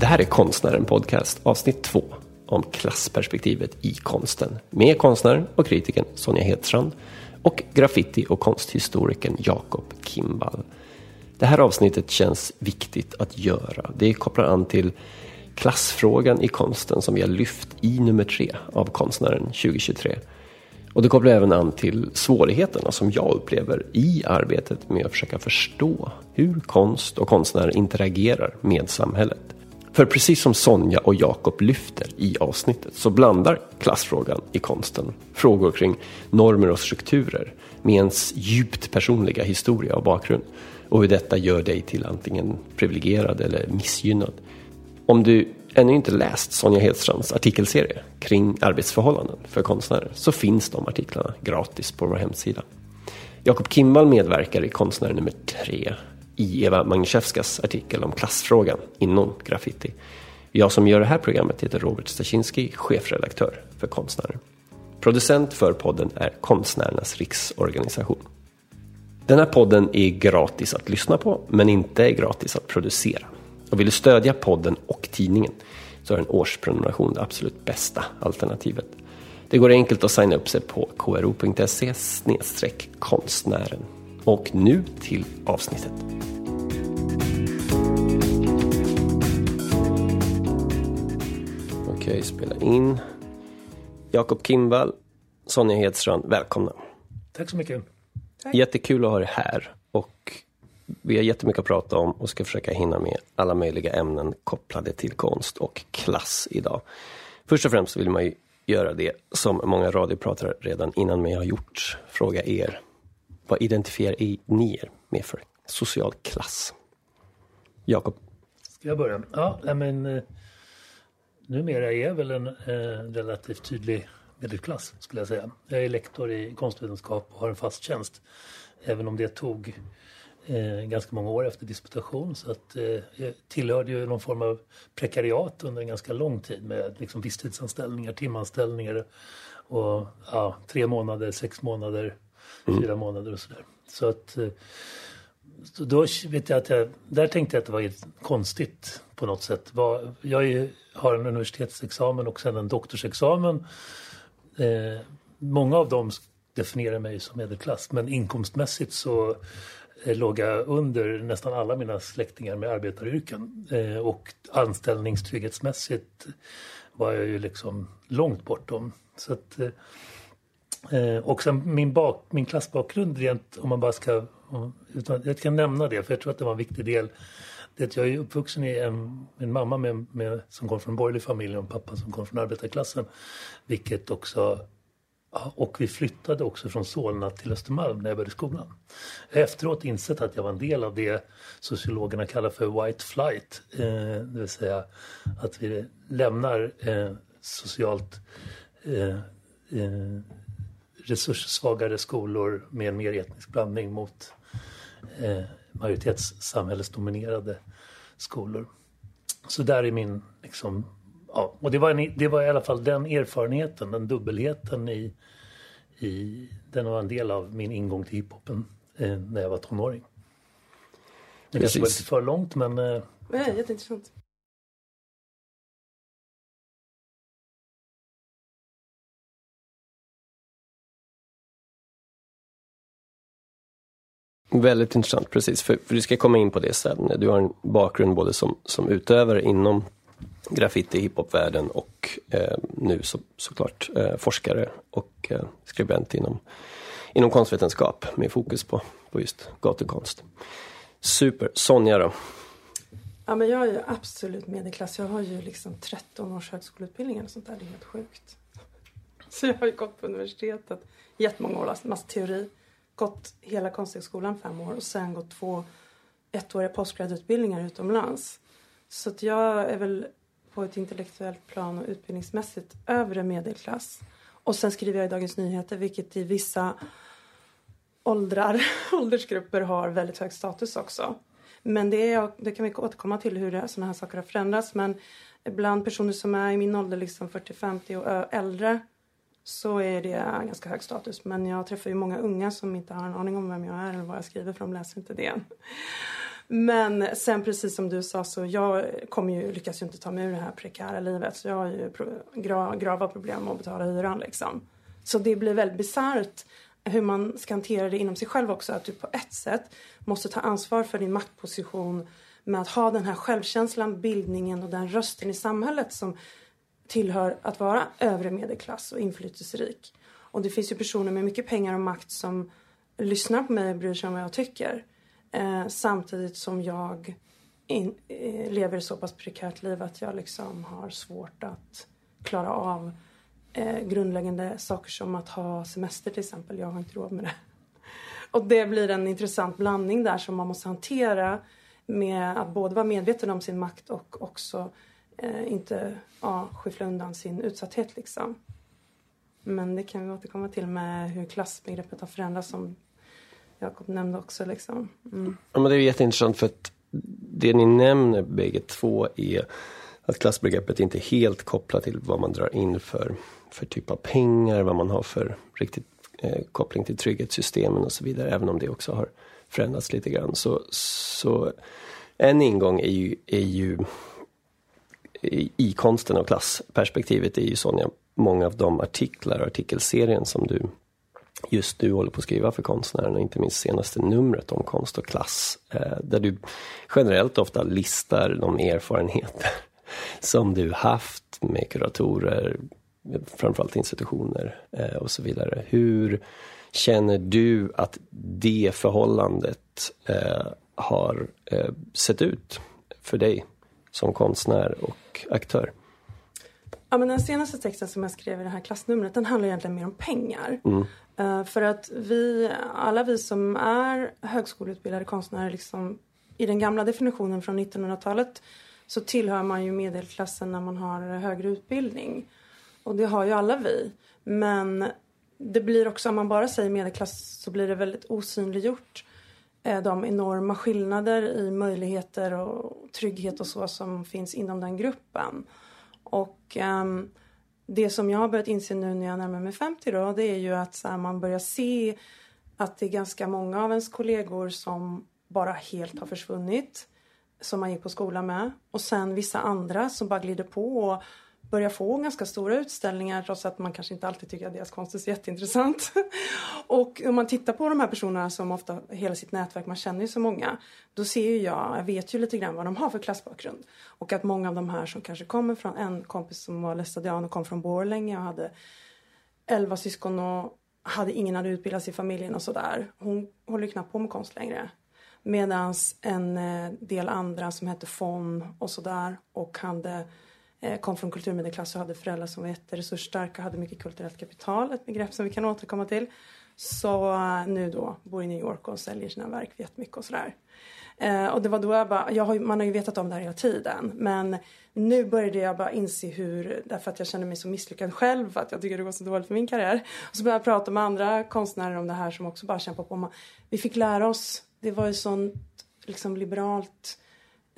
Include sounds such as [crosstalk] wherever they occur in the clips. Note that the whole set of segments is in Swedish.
Det här är Konstnären Podcast avsnitt 2 om klassperspektivet i konsten med konstnären och kritikern Sonja Hedstrand och graffiti och konsthistorikern Jakob Kimball. Det här avsnittet känns viktigt att göra. Det kopplar an till klassfrågan i konsten som vi har lyft i nummer tre av Konstnären 2023. Och det kopplar även an till svårigheterna som jag upplever i arbetet med att försöka förstå hur konst och konstnärer interagerar med samhället. För precis som Sonja och Jakob lyfter i avsnittet så blandar klassfrågan i konsten frågor kring normer och strukturer med ens djupt personliga historia och bakgrund och hur detta gör dig till antingen privilegierad eller missgynnad. Om du ännu inte läst Sonja Hedstrands artikelserie kring arbetsförhållanden för konstnärer så finns de artiklarna gratis på vår hemsida. Jakob Kimball medverkar i Konstnär nummer tre i Eva Magniszewskas artikel om klassfrågan inom graffiti. Jag som gör det här programmet heter Robert Stasinski, chefredaktör för Konstnärer. Producent för podden är Konstnärernas riksorganisation. Den här podden är gratis att lyssna på, men inte gratis att producera. Och vill du stödja podden och tidningen så är en årsprenumeration det absolut bästa alternativet. Det går enkelt att signa upp sig på kro.se konstnären. Och nu till avsnittet. Okej, spela in. Jakob Kimball, Sonja Hedstrand, välkomna. Tack så mycket. Tack. Jättekul att ha er här. Och vi har jättemycket att prata om och ska försöka hinna med alla möjliga ämnen kopplade till konst och klass idag. Först och främst vill man ju göra det som många radiopratare redan innan mig har gjort. Fråga er, vad identifierar ni er med för social klass? Jakob? Ska jag börja? Ja, men eh, numera är jag väl en eh, relativt tydlig medelklass skulle jag säga. Jag är lektor i konstvetenskap och har en fast tjänst. Även om det tog eh, ganska många år efter disputation. Så att, eh, jag tillhörde ju någon form av prekariat under en ganska lång tid med liksom visstidsanställningar, timanställningar och ja, tre månader, sex månader, mm. fyra månader och sådär. Så att eh, så då vet jag att jag, där tänkte jag att det var konstigt på något sätt. Jag har en universitetsexamen och sen en doktorsexamen. Eh, många av dem definierar mig som medelklass men inkomstmässigt så eh, låg jag under nästan alla mina släktingar med arbetaryrken. Och anställningstrygghetsmässigt var jag ju liksom långt bortom. Så att, eh, och sen min, bak, min klassbakgrund rent om man bara ska... Utan, jag kan nämna det för jag tror att det var en viktig del. Det att jag är uppvuxen i en, en mamma med, med, som kom från en borgerlig familj och en pappa som kom från arbetarklassen. Vilket också och vi flyttade också från Solna till Östermalm när jag började skolan. Jag har efteråt insett att jag var en del av det sociologerna kallar för white flight. Eh, det vill säga att vi lämnar eh, socialt eh, eh resurssvagare skolor med en mer etnisk blandning mot eh, majoritetssamhällesdominerade skolor. Så där är min liksom, ja, och det var, en, det var i alla fall den erfarenheten, den dubbelheten i, i den var en del av min ingång till hiphopen eh, när jag var tonåring. Det kanske var lite för långt men... Eh, Nej, jätteintressant. Väldigt intressant, precis. För, för du ska komma in på det sen. Du har en bakgrund både som, som utövare inom graffiti hiphopvärlden och eh, nu så, såklart eh, forskare och eh, skribent inom, inom konstvetenskap med fokus på, på just gatukonst. Super. Sonja då? Ja, men jag är ju absolut medelklass. Jag har ju liksom 13 års högskoleutbildning eller sånt där. Det är helt sjukt. [laughs] Så jag har ju gått på universitetet jättemånga år, alltså, massa teori. Gått hela Konsthögskolan fem år och sen gått två ettåriga postgradutbildningar utomlands. Så att jag är väl på ett intellektuellt plan och utbildningsmässigt övre medelklass. Och sen skriver jag i Dagens Nyheter vilket i vissa åldrar, [laughs] åldersgrupper har väldigt hög status också. Men det, är, det kan vi återkomma till hur sådana här saker har förändrats. Men bland personer som är i min ålder, liksom 40-50 och äldre, så är det ganska hög status. Men jag träffar ju många unga som inte har en aning om vem jag är eller vad jag skriver för de läser inte det. Men sen precis som du sa så jag kommer ju, lyckas ju inte ta mig ur det här prekära livet. Så jag har ju gra, grava problem med att betala hyran liksom. Så det blir väldigt bisarrt hur man ska hantera det inom sig själv också. Att du på ett sätt måste ta ansvar för din maktposition med att ha den här självkänslan, bildningen och den rösten i samhället som tillhör att vara övre medelklass och inflytelserik. Och det finns ju personer med mycket pengar och makt som lyssnar på mig och bryr sig om vad jag tycker. Eh, samtidigt som jag in, eh, lever så pass prekärt liv att jag liksom har svårt att klara av eh, grundläggande saker som att ha semester till exempel. Jag har inte råd med det. [laughs] Och det blir en intressant blandning där som man måste hantera med att både vara medveten om sin makt och också eh, inte ja, skyffla undan sin utsatthet liksom. Men det kan vi återkomma till med hur klassbegreppet har förändrats som Jakob nämnde också. Liksom. Mm. Ja, men det är jätteintressant för att det ni nämner bägge två är att klassbegreppet inte är helt kopplat till vad man drar in för, för typ av pengar, vad man har för riktigt eh, koppling till trygghetssystemen och så vidare, även om det också har förändrats lite grann. Så, så en ingång är ju, är ju i, konsten och klassperspektivet är ju Sonja, många av de artiklar och artikelserien som du just nu håller på att skriva för konstnärerna, inte minst senaste numret om konst och klass, eh, där du generellt ofta listar de erfarenheter [laughs] som du haft med kuratorer, framförallt institutioner eh, och så vidare. Hur känner du att det förhållandet eh, har sett ut för dig som konstnär och aktör? Ja, men den senaste texten som jag skrev i det här klassnumret den handlar egentligen mer om pengar. Mm. Uh, för att vi, alla vi som är högskoleutbildade konstnärer liksom, i den gamla definitionen från 1900-talet så tillhör man ju medelklassen när man har högre utbildning. Och det har ju alla vi. Men det blir också, om man bara säger medelklass så blir det väldigt osynliggjort Eh, de enorma skillnader i möjligheter och trygghet och så som finns inom den gruppen. Och um, det som jag har börjat inse nu när jag närmar mig 50 då, det är ju att så här, man börjar se att det är ganska många av ens kollegor som bara helt har försvunnit. Som man gick på skola med. Och sen vissa andra som bara glider på och börjar få ganska stora utställningar trots att man kanske inte alltid tycker att deras konst är så jätteintressant. [laughs] och om man tittar på de här personerna som ofta, hela sitt nätverk, man känner ju så många. Då ser ju jag, jag vet ju lite grann vad de har för klassbakgrund. Och att många av de här som kanske kommer från, en kompis som var lästadian och kom från Borlänge och hade elva syskon och hade ingen hade utbildats i familjen och sådär. Hon håller ju knappt på med konst längre. Medan en eh, del andra som hette Fon och sådär och hade Eh, kom från kulturmedelklass och hade föräldrar som var jätteresursstarka och hade mycket kulturellt kapital, ett begrepp som vi kan återkomma till. Så eh, nu då bor i New York och säljer sina verk jättemycket och sådär. Eh, och det var då jag bara, jag har, man har ju vetat om det här hela tiden men nu började jag bara inse hur, därför att jag känner mig så misslyckad själv för att jag tycker det går så dåligt för min karriär. Och så började jag prata med andra konstnärer om det här som också bara kämpar på. Vi fick lära oss, det var ju sånt liksom liberalt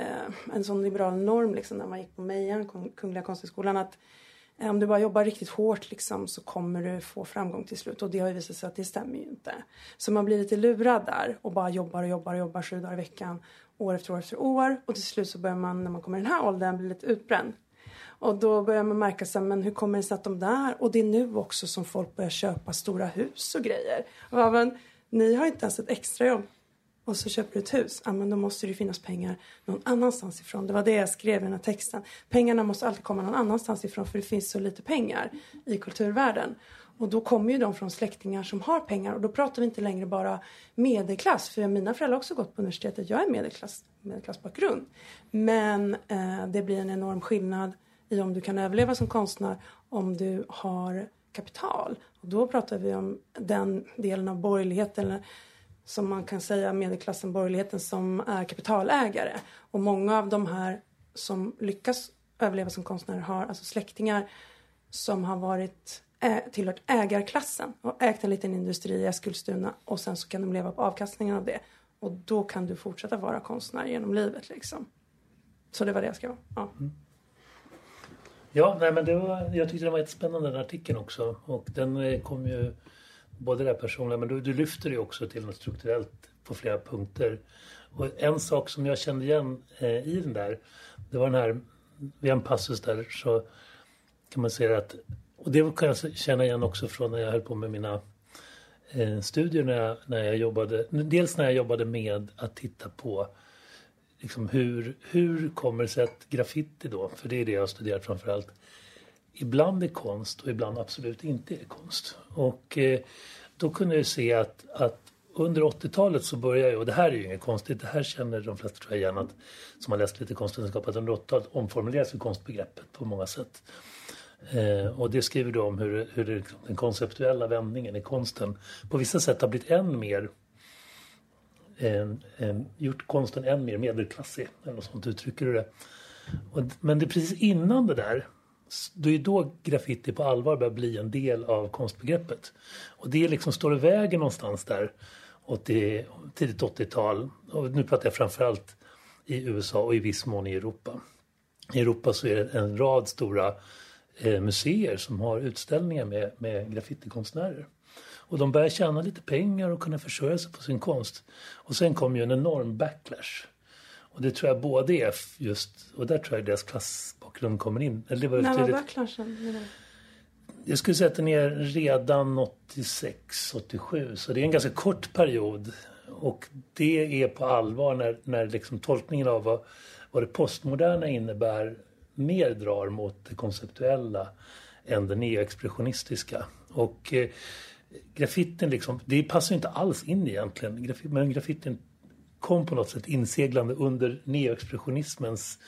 eh, en sån liberal norm liksom när man gick på Mejan, Kungliga Konsthögskolan att eh, om du bara jobbar riktigt hårt liksom så kommer du få framgång till slut och det har ju visat sig att det stämmer ju inte. Så man blir lite lurad där och bara jobbar och jobbar och jobbar sju dagar i veckan år efter år efter år och till slut så börjar man när man kommer i den här åldern bli lite utbränd. Och då börjar man märka sig, men hur kommer det sig att de där, och det är nu också som folk börjar köpa stora hus och grejer. Och men, ni har inte ens ett extrajobb och så köper du ett hus, ja men då måste det finnas pengar någon annanstans ifrån. Det var det jag skrev i den här texten. Pengarna måste alltid komma någon annanstans ifrån för det finns så lite pengar i kulturvärlden. Och då kommer ju de från släktingar som har pengar och då pratar vi inte längre bara medelklass. För mina föräldrar har också gått på universitetet. Jag är medelklass, medelklassbakgrund. Men eh, det blir en enorm skillnad i om du kan överleva som konstnär om du har kapital. Och då pratar vi om den delen av borgerligheten som man kan säga medelklassen, borgerligheten som är kapitalägare. Och många av de här som lyckas överleva som konstnärer har alltså släktingar som har varit eh, tillhört ägarklassen och ägt en liten industri i Eskilstuna och sen så kan de leva på avkastningen av det. Och då kan du fortsätta vara konstnär genom livet liksom. Så det var det jag skrev ja. Mm. Ja, nej, men det var, jag tyckte det var jättespännande den artikeln också och den eh, kom ju både det personliga men du, du lyfter det också till något strukturellt på flera punkter. Och en sak som jag kände igen eh, i den där, det var den här, vid en passus där så kan man säga att, och det kan jag känna igen också från när jag höll på med mina eh, studier när jag, när jag jobbade, dels när jag jobbade med att titta på liksom hur, hur kommer det sig att graffiti då, för det är det jag har studerat framförallt, ibland är konst och ibland absolut inte är konst. Och eh, då kunde jag se att, att under 80-talet så började jag, och det här är ju inget konstigt, det här känner de flesta tror jag igen att, som har läst lite konstvetenskap, att under 80-talet omformuleras ju konstbegreppet på många sätt. Eh, och det skriver du om hur, hur det, liksom, den konceptuella vändningen i konsten på vissa sätt har blivit än mer eh, eh, gjort konsten än mer medelklassig, eller något sånt uttrycker du det. Och, men det är precis innan det där det är då graffiti på allvar börjar bli en del av konstbegreppet. Och det liksom står i vägen någonstans där 80, tidigt 80-tal. Och nu pratar jag framförallt i USA och i viss mån i Europa. I Europa så är det en rad stora eh, museer som har utställningar med, med graffitikonstnärer. Och de börjar tjäna lite pengar och kunna försörja sig på sin konst. Och sen kom ju en enorm backlash. Och det tror jag både är just, och där tror jag deras klassbakgrund kommer in. Eller det var När var backlashen? Jag skulle säga att den är redan 86, 87. Så det är en ganska kort period. Och det är på allvar när, när liksom tolkningen av vad, vad det postmoderna innebär mer drar mot det konceptuella än det neoexpressionistiska. Och eh, graffitin liksom, det passar inte alls in egentligen. Men graffitin kom på något sätt inseglande under neoexpressionismens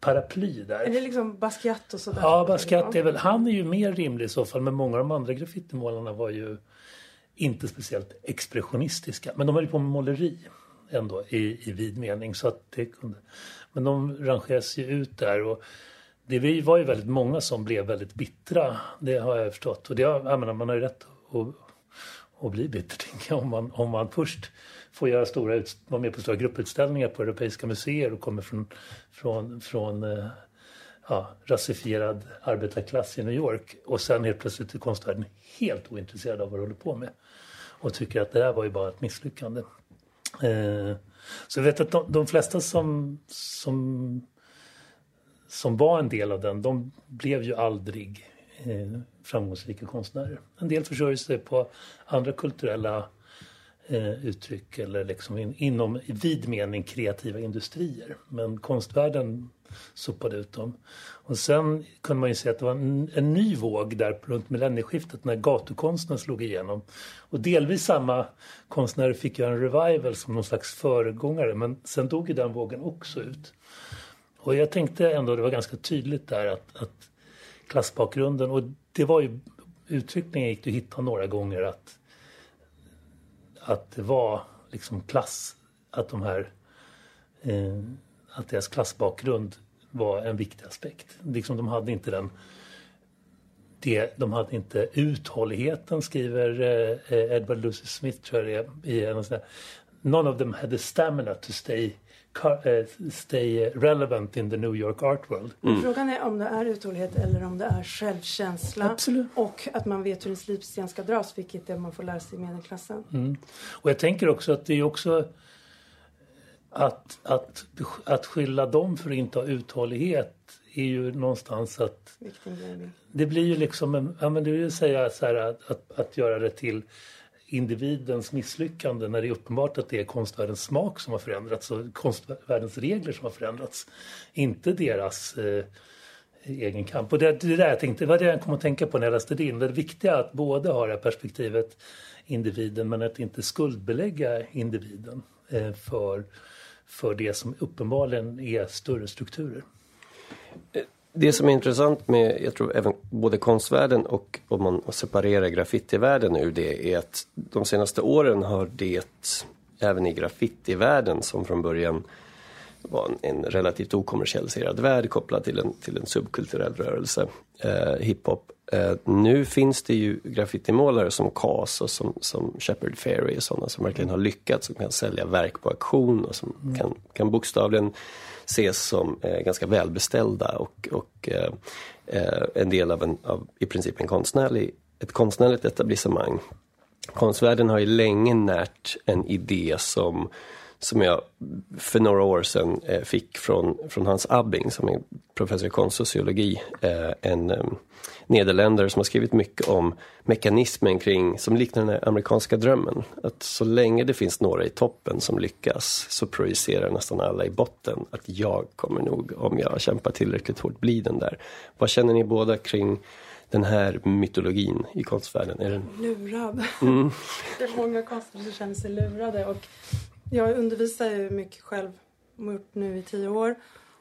paraply där. Är det liksom Basquiat och sådär? Ja, Basquiat är väl, han är ju mer rimlig i så fall men många av de andra graffitimålarna var ju inte speciellt expressionistiska. Men de höll på med måleri ändå i, i vid mening. Så att det kunde, men de rangeras ju ut där. Och det var ju väldigt många som blev väldigt bittra. Det har jag förstått. Och det, jag menar, man har ju rätt att, att bli bitter om man, om man först får göra stora, vara med på stora grupputställningar på europeiska museer och kommer från, från, från eh, ja, rasifierad arbetarklass i New York och sen helt plötsligt är konstvärlden helt ointresserad av vad du håller på med och tycker att det där var ju bara ett misslyckande. Eh, så jag vet att de, de flesta som, som, som var en del av den, de blev ju aldrig eh, framgångsrika konstnärer. En del försörjer sig på andra kulturella Eh, uttryck eller liksom in, inom i vid mening kreativa industrier. Men konstvärlden sopade ut dem. Och sen kunde man ju se att det var en, en ny våg där runt millennieskiftet när gatukonsten slog igenom. Och delvis samma konstnärer fick göra en revival som någon slags föregångare men sen dog ju den vågen också ut. Och jag tänkte ändå det var ganska tydligt där att, att klassbakgrunden och det var ju uttryckningen gick det att hitta några gånger att att det var liksom klass, att de här eh, att deras klassbakgrund var en viktig aspekt. Liksom de hade inte den det, de hade inte uthålligheten skriver eh, Edward Lucy Smith tror jag det är, i en sån där, None of them had the stamina to stay Eh, stay relevant in the New York art world. Mm. Frågan är om det är uthållighet eller om det är självkänsla Absolut. och att man vet hur en slipsten ska dras, vilket är man får lära sig i medelklassen. Mm. Och jag tänker också att det är också att, att, att skylla dem för att inte ha uthållighet är ju någonstans att... Det blir ju liksom, en, ja men det vill säga så här att, att, att göra det till individens misslyckande när det är uppenbart att det är konstvärldens smak som har förändrats och konstvärldens regler som har förändrats. Inte deras eh, egen kamp. Och det, det där jag tänkte, det var det jag kom att tänka på när jag läste det. Det viktiga är att både ha det här perspektivet individen men att inte skuldbelägga individen eh, för, för det som uppenbarligen är större strukturer. Eh, det som är intressant med, jag tror även både konstvärlden och om man separerar graffitivärlden ur det är att de senaste åren har det även i graffitivärlden som från början var en, en relativt okommersialiserad värld kopplad till en, till en subkulturell rörelse, eh, hiphop. Eh, nu finns det ju graffitimålare som Cas och som, som Shepard Fairey och sådana som verkligen har lyckats, som kan sälja verk på auktion och som mm. kan, kan bokstavligen ses som eh, ganska välbeställda och, och eh, eh, en del av, en, av i princip en konstnärlig, ett konstnärligt etablissemang. Konstvärlden har ju länge närt en idé som som jag för några år sedan eh, fick från, från Hans Abbing som är professor i konstsociologi. Eh, en eh, nederländare som har skrivit mycket om mekanismen kring, som liknar den amerikanska drömmen. Att så länge det finns några i toppen som lyckas så projicerar nästan alla i botten att jag kommer nog, om jag kämpar tillräckligt hårt, bli den där. Vad känner ni båda kring den här mytologin i konstvärlden? Är den... Lurad. Mm. [laughs] det är många konstnärer som känner sig lurade. Och jag undervisar ju mycket själv, gjort nu i tio år.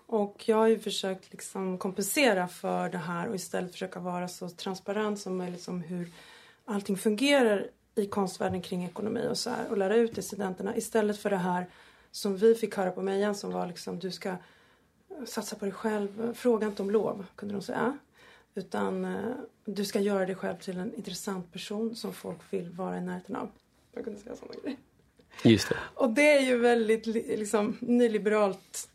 Och jag har ju försökt liksom kompensera för det här och istället försöka vara så transparent som möjligt om hur allting fungerar i konstvärlden kring ekonomi och så här och lära ut till studenterna istället för det här som vi fick höra på Mejan som var liksom du ska satsa på dig själv, fråga inte om lov kunde de säga. Utan eh, du ska göra dig själv till en intressant person som folk vill vara i närheten av. Jag kunde säga sådana grejer. Just det. Och det är ju väldigt liksom, nyliberalt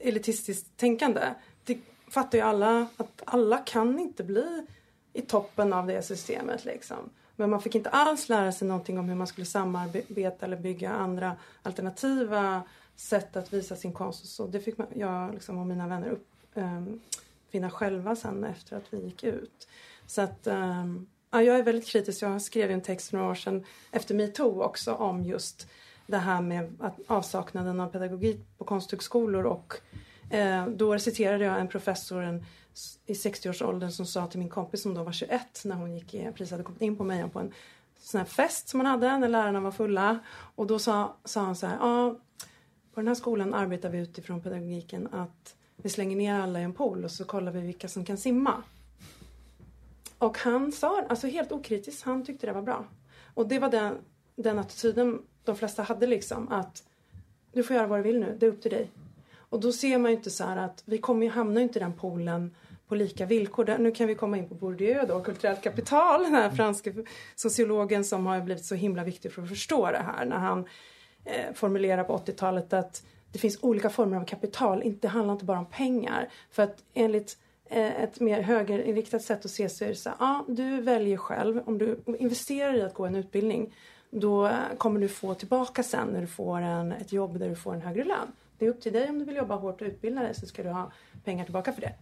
elitistiskt tänkande. Det fattar ju alla att alla kan inte bli i toppen av det systemet liksom. Men man fick inte alls lära sig någonting om hur man skulle samarbeta eller bygga andra alternativa sätt att visa sin konst. Så det fick man, jag liksom, och mina vänner upp, um, finna själva sen efter att vi gick ut. Så att um, ja, jag är väldigt kritisk. Jag skrev en text för några år sedan efter metoo också om just det här med att avsaknaden av pedagogik på konsthögskolor och eh, då citerade jag en professor en, i 60-årsåldern som sa till min kompis som då var 21 när hon gick, precis hade kommit in på mig på en sån här fest som man hade när lärarna var fulla och då sa, sa han så här, ja på den här skolan arbetar vi utifrån pedagogiken att vi slänger ner alla i en pool och så kollar vi vilka som kan simma. Och han sa, alltså helt okritiskt, han tyckte det var bra. Och det var den, den attityden de flesta hade liksom att du får göra vad du vill nu, det är upp till dig. Och då ser man ju inte så här att vi kommer ju hamna inte i den poolen på lika villkor. Där, nu kan vi komma in på Bourdieu då, kulturellt kapital, den här franske sociologen som har blivit så himla viktig för att förstå det här när han eh, formulerar på 80-talet att det finns olika former av kapital, det handlar inte bara om pengar. För att enligt Eh, ett mer högerinriktat sätt att se så är det så här, ja du väljer själv, om du investerar i att gå en utbildning då kommer du få tillbaka sen när du får en, ett jobb där du får en högre lön. Det är upp till dig om du vill jobba hårt och utbilda dig så ska du ha pengar tillbaka för det.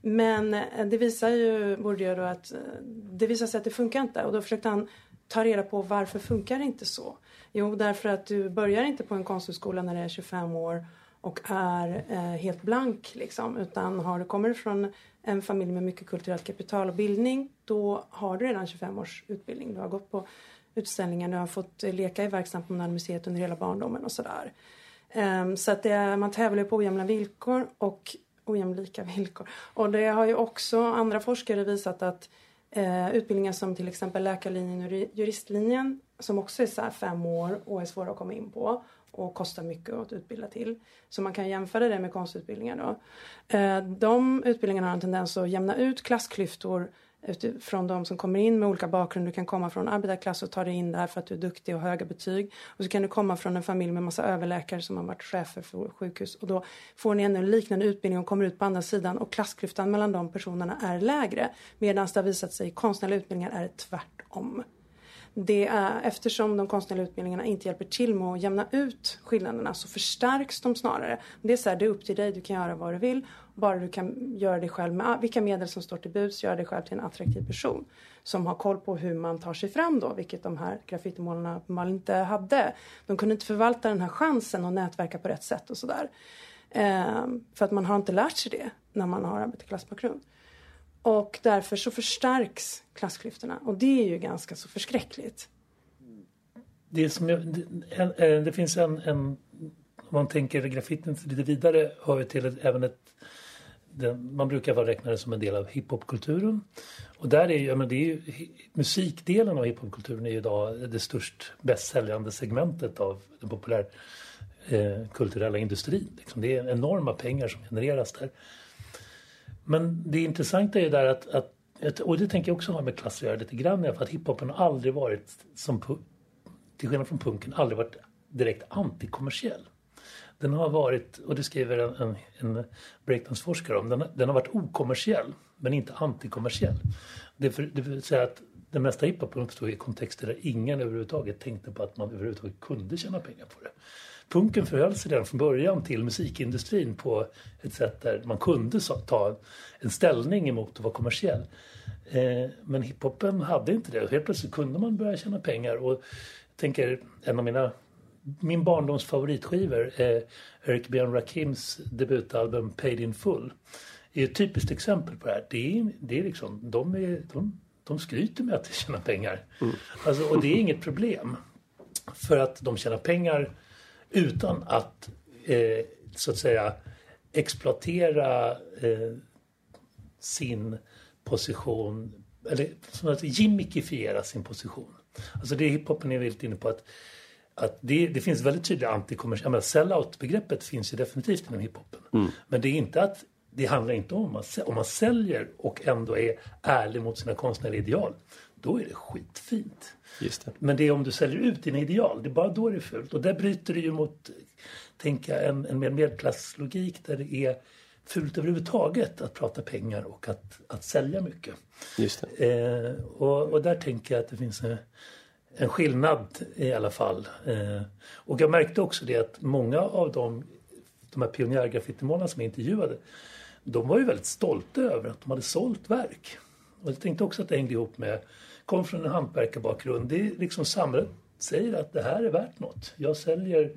Men eh, det visar ju Bourdieu då att eh, det visar sig att det funkar inte och då försökte han ta reda på varför funkar det inte så? Jo, därför att du börjar inte på en konsthögskola när du är 25 år och är eh, helt blank liksom. Utan har du kommer från en familj med mycket kulturellt kapital och bildning då har du redan 25 års utbildning. Du har gått på utställningar, du har fått eh, leka i verksamhet på museet under hela barndomen och sådär. Um, så att det, man tävlar på ojämna villkor och ojämlika [laughs] villkor. Och det har ju också andra forskare visat att eh, utbildningar som till exempel läkarlinjen och juristlinjen som också är så fem år och är svåra att komma in på och kostar mycket att utbilda till. Så man kan jämföra det med konstutbildningar då. Eh, de utbildningarna har en tendens att jämna ut klassklyftor utifrån de som kommer in med olika bakgrund. Du kan komma från arbetarklass och ta dig in där för att du är duktig och har höga betyg. Och så kan du komma från en familj med massa överläkare som har varit chefer för sjukhus. Och då får ni en liknande utbildning och kommer ut på andra sidan och klassklyftan mellan de personerna är lägre. Medan det har visat sig i konstnärliga utbildningar är det tvärtom det är, eftersom de konstnärliga utbildningarna inte hjälper till med att jämna ut skillnaderna så förstärks de snarare. Det är så här, det är upp till dig, du kan göra vad du vill. Bara du kan göra dig själv med vilka medel som står till buds, göra dig själv till en attraktiv person. Som har koll på hur man tar sig fram då, vilket de här graffitimålarna uppenbarligen inte hade. De kunde inte förvalta den här chansen och nätverka på rätt sätt och sådär. Ehm, för att man har inte lärt sig det när man har arbetarklassbakgrund. Och därför så förstärks klassklyftorna och det är ju ganska så förskräckligt. Det, som jag, det, eh, det finns en, en, om man tänker graffitin lite vidare, hör ju till ett, även ett den, man brukar vara räkna det som en del av hiphopkulturen. Och där är ju, men det är ju, musikdelen av hiphopkulturen är ju idag det störst bästsäljande segmentet av den populärkulturella eh, industrin. Liksom. Det är enorma pengar som genereras där. Men det intressanta är ju där att, att och det tänker jag också ha med klass att göra lite grann, för att hiphopen har aldrig varit, som, till skillnad från punken, aldrig varit direkt antikommersiell. Den har varit, och det skriver en, en, en breakdanceforskare om, den, den har varit okommersiell men inte antikommersiell. Det, för, det vill säga att den mesta hiphopen uppstod i kontexter där ingen överhuvudtaget tänkte på att man överhuvudtaget kunde tjäna pengar på det. Punken förhöll sig redan från början till musikindustrin på ett sätt där man kunde ta en ställning emot att vara kommersiell. Eh, men hiphopen hade inte det. Helt plötsligt kunde man börja tjäna pengar. Och tänker, en av mina min barndoms favoritskivor är Eric B. Rakims debutalbum Paid in Full. är ett typiskt exempel på det här. Det är, det är liksom, de, är, de, de skryter med att de tjänar pengar. Mm. Alltså, och det är inget problem. För att de tjänar pengar utan att eh, så att säga exploatera eh, sin position eller som att gimmikifiera sin position. Alltså det hiphopen är väldigt inne på att, att det, det finns väldigt tydliga antikommersiella, sell-out-begreppet finns ju definitivt inom hiphopen. Mm. Men det är inte att det handlar inte om att om man säljer och ändå är ärlig mot sina konstnärliga ideal. Då är det skitfint. Det. Men det är om du säljer ut dina ideal, det är bara då det är fult. Och där bryter det ju mot, tänka en, en mer medelklasslogik där det är fult överhuvudtaget att prata pengar och att, att sälja mycket. Just eh, och, och, där tänker jag att det finns en, en skillnad i alla fall. Eh, och jag märkte också det att många av de, de här pionjärgraffitimålarna som jag intervjuade de var ju väldigt stolta över att de hade sålt verk. Och jag tänkte också att det hängde ihop med, kom från en hantverkarbakgrund. Det är liksom samhället säger att det här är värt något. Jag säljer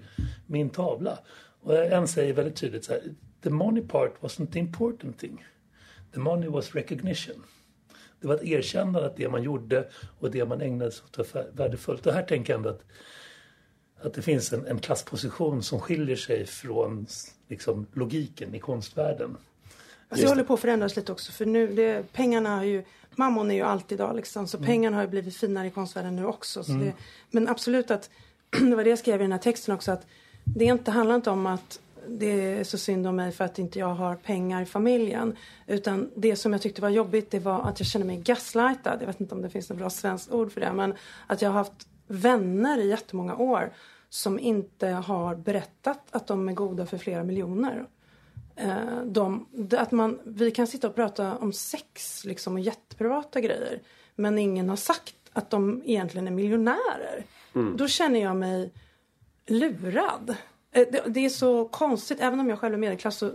min tavla. Och en säger väldigt tydligt så här, the money part wasn't the important thing. The money was recognition. Det var ett erkännande att det man gjorde och det man ägnade sig åt var värdefullt. Och här tänker jag ändå att, att det finns en, en klassposition som skiljer sig från liksom, logiken i konstvärlden. Alltså jag håller på att förändras lite också för nu, det, pengarna har ju, mammon är ju allt idag liksom, så mm. pengarna har ju blivit finare i konstvärlden nu också. Mm. Det, men absolut att, [clears throat] det var det jag skrev i den här texten också, att det inte, handlar inte om att det är så synd om mig för att inte jag har pengar i familjen. Utan det som jag tyckte var jobbigt det var att jag kände mig gaslightad. Jag vet inte om det finns något bra svenskt ord för det. Men att jag har haft vänner i jättemånga år som inte har berättat att de är goda för flera miljoner. Eh, de, att man, vi kan sitta och prata om sex liksom, och jätteprivata grejer men ingen har sagt att de egentligen är miljonärer. Mm. Då känner jag mig lurad. Eh, det, det, är så konstigt, även om jag själv är medelklass så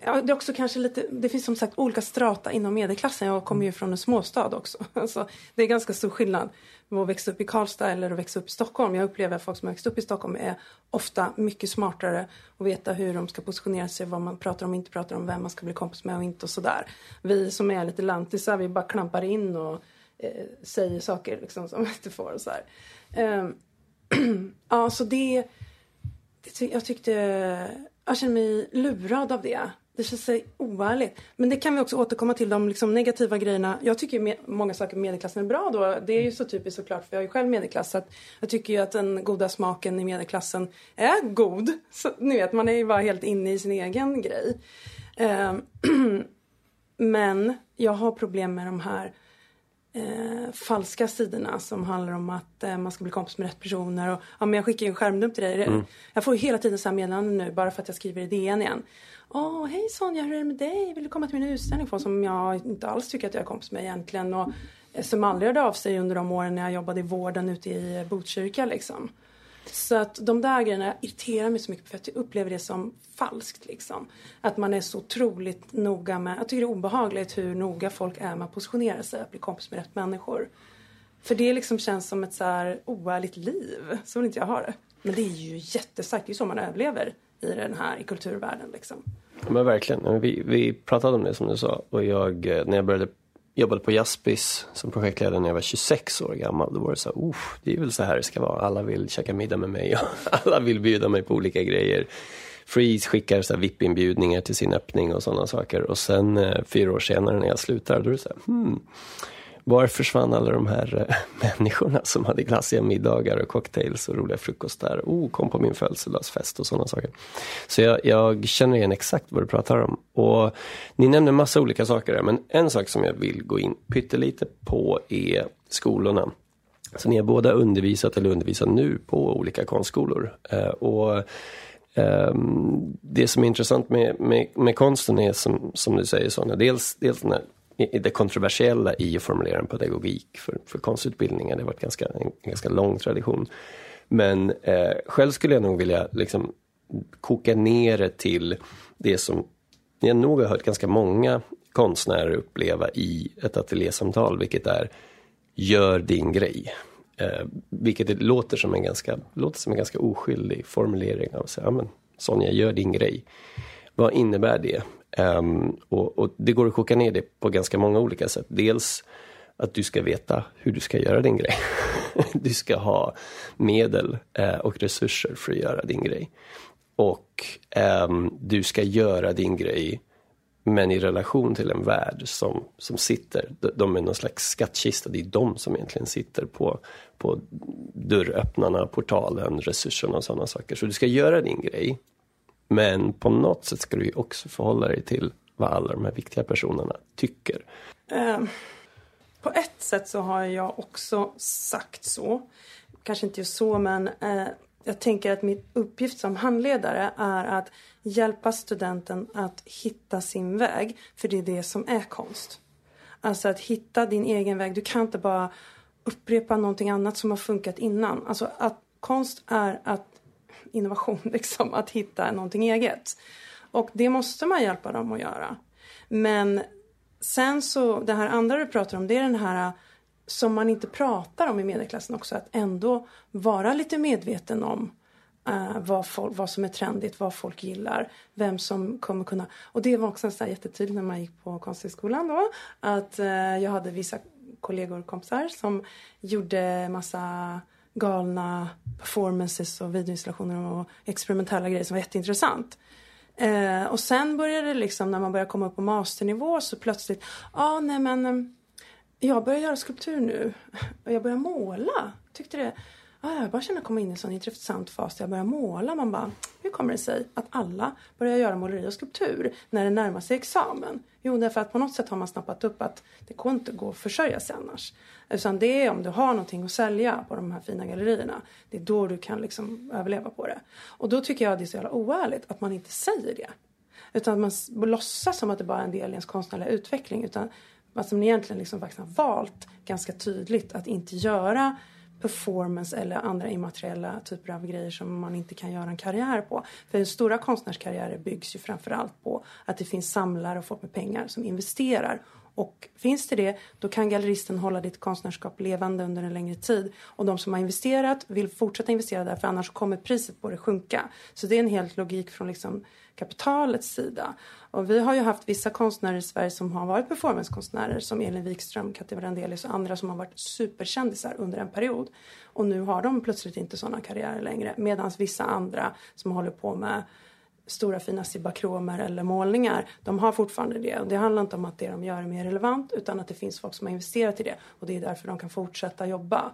Ja, det är också kanske lite, det finns som sagt olika strata inom medelklassen. Jag kommer ju från en småstad också. [laughs] Alltså, det är ganska stor skillnad med att växa upp i Karlstad eller att växa upp i Stockholm. Jag upplever att folk som har växt upp i Stockholm är ofta mycket smartare och veta hur de ska positionera sig, vad man pratar om och inte pratar om, vem man ska bli kompis med och inte och sådär. Vi som är lite lantisar, vi bara klampar in och eh, säger saker liksom som [laughs] inte får och så eh, [clears throat] ja, så det, det, jag tyckte, jag känner mig lurad av det. Det känns sig oärligt. Men det kan vi också återkomma till, de liksom negativa grejerna. Jag tycker med, många saker med medelklassen är bra då. Det är ju så typiskt såklart, för jag är ju själv medelklass. Så jag tycker ju att den goda smaken i medelklassen är god. Så, ni vet, man är ju bara helt inne i sin egen grej. Eh, [clears throat] men jag har problem med de här eh, falska sidorna som handlar om att eh, man ska bli kompis med rätt personer. Och, ja, men jag skickar ju en skärmdump till dig. Mm. Jag får ju hela tiden så här meddelanden nu bara för att jag skriver i DN igen. Åh, hej Sonja, hur är det med dig? Vill du komma till min utställning? Folk som jag inte alls tycker att jag är kompis med egentligen. Och eh, som aldrig hörde av sig under de åren när jag jobbade i vården ute i Botkyrka liksom. Så att de där grejerna irriterar mig så mycket för jag upplever det som falskt liksom. Att man är så otroligt noga med, jag tycker det är obehagligt hur noga folk är med att positionera sig, att bli kompis med rätt människor. För det liksom känns som ett så här oärligt liv, så vill inte jag ha det. Men det är ju jättestarkt, det är ju så man överlever i den här i kulturvärlden liksom. Men verkligen, vi, vi pratade om det som du sa och jag, eh, när jag började jobbade på Jaspis som projektledare när jag var 26 år gammal. Då var det så här, det är väl så här det ska vara. Alla vill käka middag med mig och [laughs] alla vill bjuda mig på olika grejer. Freeze skickar så VIP-inbjudningar till sin öppning och sådana saker. Och sen eh, fyra år senare när jag slutar, då är det så här, hmm, var försvann alla de här äh, [laughs] människorna som hade glassiga middagar och cocktails och roliga frukostar? Oh, kom på min födelsedagsfest och sådana saker. Så jag, jag, känner igen exakt vad du pratar om. Och ni nämner massa olika saker där, men en sak som jag vill gå in pyttelite på är skolorna. Så ni har båda undervisat eller undervisar nu på olika konstskolor. Eh, och Um, det som är intressant med, med, med konsten är som, som du säger Sonja, dels, dels den här det kontroversiella i att formulera en pedagogik för, för konstutbildningar. Det har varit ganska, en, en ganska lång tradition. Men eh, själv skulle jag nog vilja liksom koka ner det till det som jag nog har hört ganska många konstnärer uppleva i ett ateljésamtal, vilket är gör din grej. Eh, vilket det låter som en ganska, låter som en ganska oskyldig formulering av att ja, men Sonja, gör din grej. Vad innebär det? Um, och, och, det går att koka ner det på ganska många olika sätt. Dels att du ska veta hur du ska göra din grej. [laughs] du ska ha medel eh, och resurser för att göra din grej. Och eh, du ska göra din grej men i relation till en värld som, som sitter, de är någon slags skattkista, det är de som egentligen sitter på, på dörröppnarna, portalen, resurserna och sådana saker. Så du ska göra din grej, men på något sätt ska du också förhålla dig till vad alla de här viktiga personerna tycker. Ehm, på ett sätt så har jag också sagt så. Kanske inte just så, men eh, jag tänker att min uppgift som handledare är att hjälpa studenten att hitta sin väg. För det är det som är konst. Alltså att hitta din egen väg. Du kan inte bara upprepa någonting annat som har funkat innan. Alltså att konst är att innovation, [laughs] liksom, att hitta någonting eget. Och det måste man hjälpa dem att göra. Men sen så, det här andra du pratar om, det är den här äh, som man inte pratar om i medelklassen också, att ändå vara lite medveten om uh, vad, folk, vad som är trendigt, vad folk gillar, vem som kommer kunna... Och det var också så jättetydligt när man gick på Konsthögskolan då, att uh, jag hade vissa kollegor och kompisar som gjorde massa galna performances och videoinstallationer och experimentella grejer som var jätteintressant. Eh, och sen började det liksom när man började komma upp på masternivå så plötsligt, ja ah, nej men eh, jag börjar göra skulptur nu och jag börjar måla. Tyckte det, ah, jag bara känner att komma in i en sån intressant fas där jag börjar måla. Man bara, hur kommer det sig att alla börjar göra måleri och skulptur när det närmar sig examen? Jo, därför att på något sätt har man snappat upp att det går inte gå att försörja sig annars. Utan det är om du har någonting att sälja på de här fina gallerierna. Det är då du kan liksom överleva på det. Och då tycker jag det är så jävla oärligt att man inte säger det. Utan att man låtsas som att det bara är en del i ens konstnärliga utveckling. Utan att man egentligen liksom faktiskt har valt ganska tydligt att inte göra performance eller andra immateriella typer av grejer som man inte kan göra en karriär på. För stora konstnärskarriärer byggs ju framförallt på att det finns samlare och folk med pengar som investerar. Och finns det det, då kan galleristen hålla ditt konstnärskap levande under en längre tid. Och de som har investerat vill fortsätta investera där för annars kommer priset på det sjunka. Så det är en helt logik från liksom kapitalets sida. Och vi har ju haft vissa konstnärer i Sverige som har varit performancekonstnärer som Elin Wikström, Katte Brandelius och andra som har varit superkändisar under en period. Och nu har de plötsligt inte sådana karriärer längre. Medan vissa andra som håller på med stora fina sibakromer eller målningar, de har fortfarande det. Och det handlar inte om att det de gör är mer relevant utan att det finns folk som har investerat i det och det är därför de kan fortsätta jobba.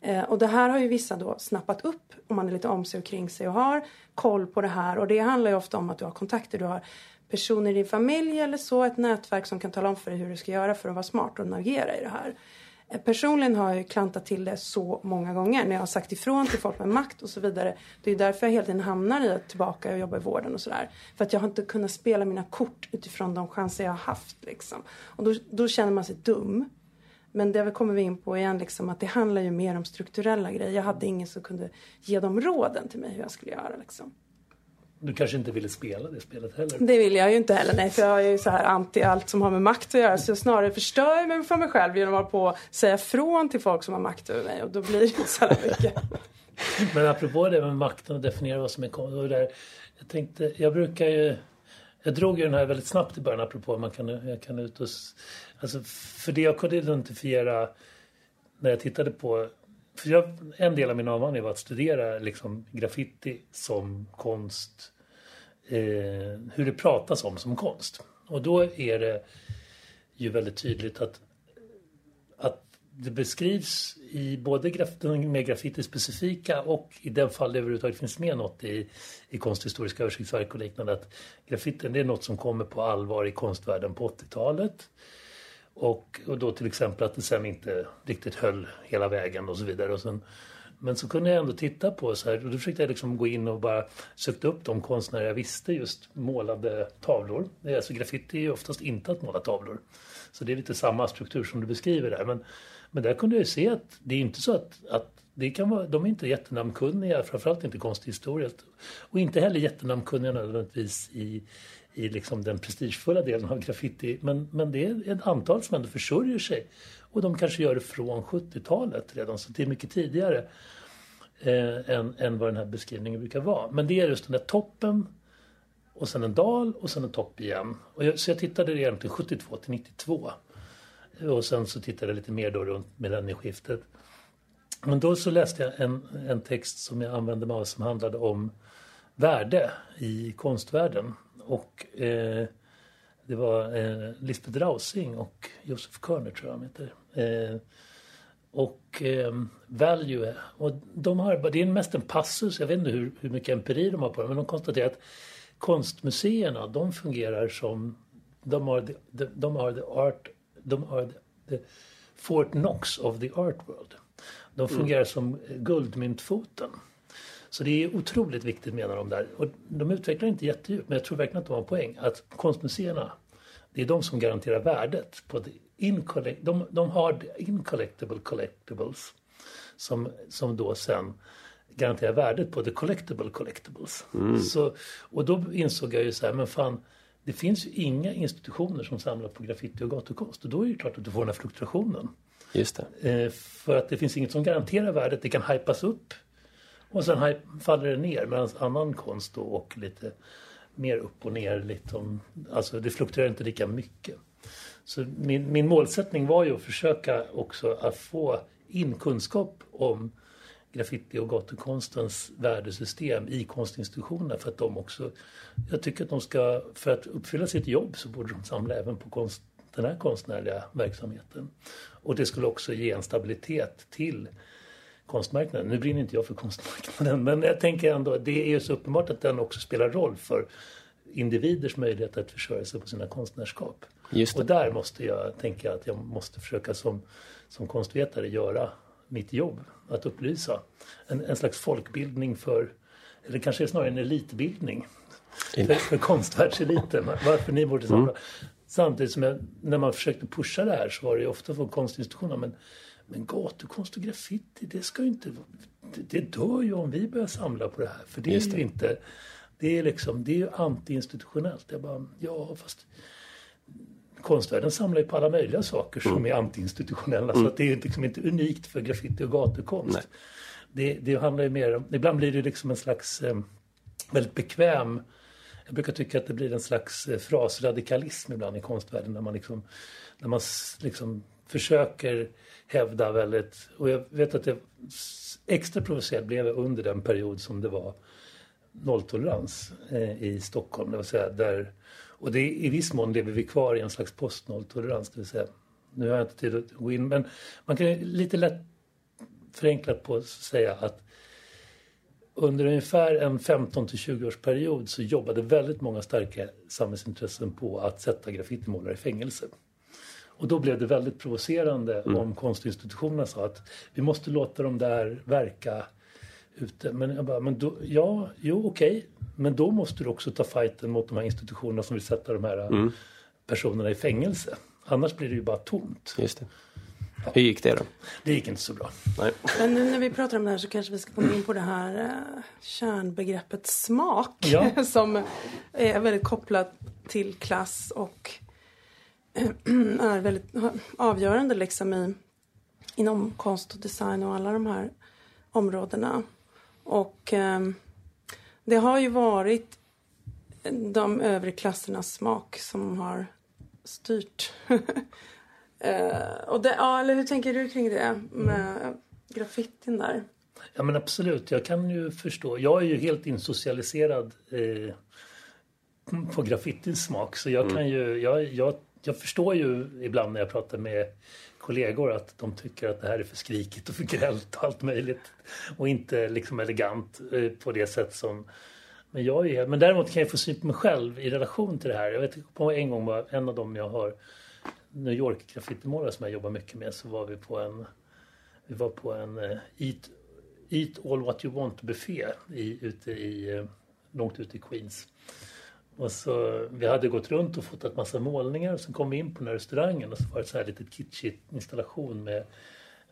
Eh, och det här har ju vissa då snappat upp om man är lite om sig och kring sig och har koll på det här. Och det handlar ju ofta om att du har kontakter, du har personer i din familj eller så, ett nätverk som kan tala om för dig hur du ska göra för att vara smart och navigera i det här. Personligen har jag ju klantat till det så många gånger när jag har sagt ifrån till folk med makt och så vidare. Det är därför jag hela tiden hamnar i att tillbaka och jobba i vården och sådär. För att jag har inte kunnat spela mina kort utifrån de chanser jag har haft liksom. Och då, då känner man sig dum. Men det kommer vi in på igen, liksom, att det handlar ju mer om strukturella grejer. Jag hade ingen som kunde ge dem råden till mig hur jag skulle göra. Liksom. Du kanske inte ville spela det spelet heller? Det vill jag ju inte heller, nej. För jag är ju så här anti allt som har med makt att göra. Så jag snarare förstör mig för mig själv genom att på säga från till folk som har makt över mig. Och då blir det inte så mycket. [laughs] Men apropå det med makten och definiera vad som är konst. Jag tänkte, jag brukar ju... Jag drog ju den här väldigt snabbt i början apropå man kan, jag kan ut och... Alltså, för det jag kunde identifiera när jag tittade på för jag, en del av min avhandling var att studera liksom, graffiti som konst. Eh, hur det pratas om som konst. Och då är det ju väldigt tydligt att, att det beskrivs i både graf, mer graffiti-specifika och i den fall det överhuvudtaget finns med något i, i konsthistoriska översiktsverk och liknande. Att graffitin det är något som kommer på allvar i konstvärlden på 80-talet. Och, och då till exempel att det sen inte riktigt höll hela vägen och så vidare. Och sen Men så kunde jag ändå titta på så här och då försökte jag liksom gå in och bara sökte upp de konstnärer jag visste just målade tavlor. Alltså graffiti är ju oftast inte att måla tavlor. Så det är lite samma struktur som du beskriver där. Men, men där kunde jag ju se att det är inte så att, att det kan vara, de är inte jättenamnkunniga, framförallt inte konsthistoriskt. Och inte heller jättenamnkunniga nödvändigtvis i, i liksom den prestigefulla delen av graffiti. Men, men det är ett antal som ändå försörjer sig. Och de kanske gör det från 70-talet redan, så det är mycket tidigare eh, än, än vad den här beskrivningen brukar vara. Men det är just den där toppen och sen en dal och sen en topp igen. Och jag, så jag tittade egentligen 72 till 92. Och sen så tittade jag lite mer då runt millennieskiftet. Men då så läste jag en, en text som jag använde mig av som handlade om värde i konstvärlden. Och eh, det var eh, Lisbeth Rausing och Josef Körner tror jag de heter. Eh, och eh, Value. Och de har, det är mest en passus, jag vet inte hur, hur mycket empiri de har på det, men de konstaterar att konstmuseerna de fungerar som, de har the, de, de har the art, de har the, the Fort Knox of the art world. De fungerar mm. som guldmyntfoten. Så det är otroligt viktigt menar de där. Och de utvecklar inte jättedjupt men jag tror verkligen att de har en poäng. Att konstmuseerna, det är de som garanterar värdet. På the de, de har incollectible collectibles. Som, som då sen garanterar värdet på the collectible collectibles. Mm. Så, och då insåg jag ju så här, men fan det finns ju inga institutioner som samlar på graffiti och gatukonst. Och då är det klart att du får den här fluktuationen. Just det. Eh, för att det finns inget som garanterar värdet. Det kan hypas upp och sen faller det ner medan annan konst då åker lite mer upp och ner. Lite om, alltså det fluktuerar inte lika mycket. Så min, min målsättning var ju att försöka också att få in kunskap om graffiti och gatukonstens värdesystem i konstinstitutionerna för att de också, jag tycker att de ska, för att uppfylla sitt jobb så borde de samla även på konst, den här konstnärliga verksamheten. Och det skulle också ge en stabilitet till konstmarknaden. Nu brinner inte jag för konstmarknaden [laughs] men jag tänker ändå att det är så uppenbart att den också spelar roll för individers möjlighet att försörja sig på sina konstnärskap. Och där måste jag tänka att jag måste försöka som, som konstvetare göra mitt jobb. Att upplysa. En, en slags folkbildning för, eller kanske snarare en elitbildning. För, för konstvärldseliten. [laughs] Varför ni borde samla. Mm. Samtidigt som jag, när man försökte pusha det här så var det ju ofta från konstinstitutionerna. Men, men gatukonst och graffiti, det ska ju inte... Det, dör ju om vi börjar samla på det här. För det är det. ju inte... Det är liksom, det är ju antiinstitutionellt. Jag bara, ja fast konstvärlden samlar ju på alla möjliga saker som mm. är antiinstitutionella. Mm. Så det är liksom inte unikt för graffiti och gatukonst. Det, det handlar ju mer om, ibland blir det liksom en slags eh, väldigt bekväm jag brukar tycka att det blir en slags eh, frasradikalism ibland i konstvärlden när man liksom, när man liksom försöker hävda väldigt, och jag vet att det extra provocerad blev jag under den period som det var nolltolerans eh, i Stockholm. Det vill säga där, och det, i viss mån lever vi kvar i en slags postnolltolerans. Det vill säga, nu har jag inte tid att gå in, men man kan lite lätt förenklat på säga att under ungefär en 15 till 20 års period så jobbade väldigt många starka samhällsintressen på att sätta graffitimålare i fängelse. Och då blev det väldigt provocerande mm. om konstinstitutionerna sa att vi måste låta dem där verka ute. Men jag bara, men då, ja, jo okej. Okay. Men då måste du också ta fighten mot de här institutionerna som vill sätta de här mm. personerna i fängelse. Annars blir det ju bara tomt. Just det. Ja. Hur gick det då? Det gick inte så bra. Nej. Men nu när vi pratar om det här så kanske vi ska komma in på det här uh, kärnbegreppet smak. Ja. [laughs] som är väldigt kopplat till klass och [clears throat] är väldigt avgörande liksom i, inom konst och design och alla de här områdena. Och eh, det har ju varit de övre klassernas smak som har styrt. [laughs] eh, och det, ja, eller hur tänker du kring det med graffitin där? Ja men absolut, jag kan ju förstå. Jag är ju helt insocialiserad eh, på graffitins smak så jag mm. kan ju, jag, jag jag förstår ju ibland när jag pratar med kollegor att de tycker att det här är för skrikigt och för grällt och allt möjligt. Och inte liksom elegant eh, på det sätt som... Men, jag är, men däremot kan jag få syn på mig själv i relation till det här. Jag vet på en gång var en av dem jag har New York graffitimålare som jag jobbar mycket med så var vi på en vi var på en eh, Eat, Eat All What You Want buffé i, ute i, eh, långt ute i Queens. Och så, vi hade gått runt och fotat massa målningar och så kom vi in på den här restaurangen och så var det så här lite kitschig installation med,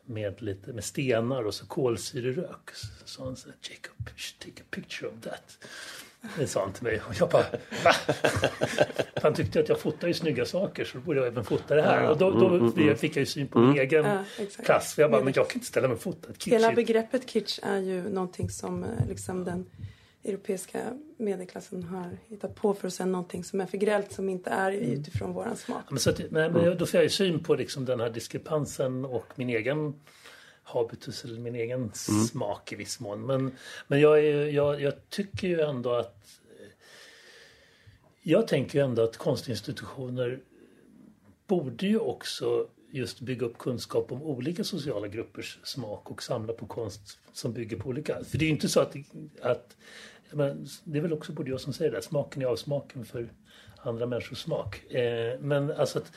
med, lite, med stenar och så kolsyrerök. Så sa han så här, Jacob, you should take a picture of that. Det sa han till mig och jag bara va? [laughs] Han tyckte att jag fotar ju snygga saker så då borde jag även fota det här. Och då, då Mm, mm, mm. fick jag ju syn på min egen Ja. För jag bara, men jag kan inte ställa mig och fota ett Hela begreppet kitsch är ju någonting som eh, liksom den europeiska medelklassen har hittat på för att säga någonting som är för grällt som inte är Mm. utifrån våran smak. Men så att, men, men då får jag ju syn på liksom den här diskrepansen och min egen habitus eller min egen smak i viss mån. Men, men jag, är, jag, jag tycker ju ändå att jag tänker ju ändå att konstinstitutioner borde ju också just bygga upp kunskap om olika sociala gruppers smak och samla på konst som bygger på olika. För det är ju inte så att, att men det är väl också både jag som säger det, att smaken är avsmaken för andra människors smak. Eh, men alltså att,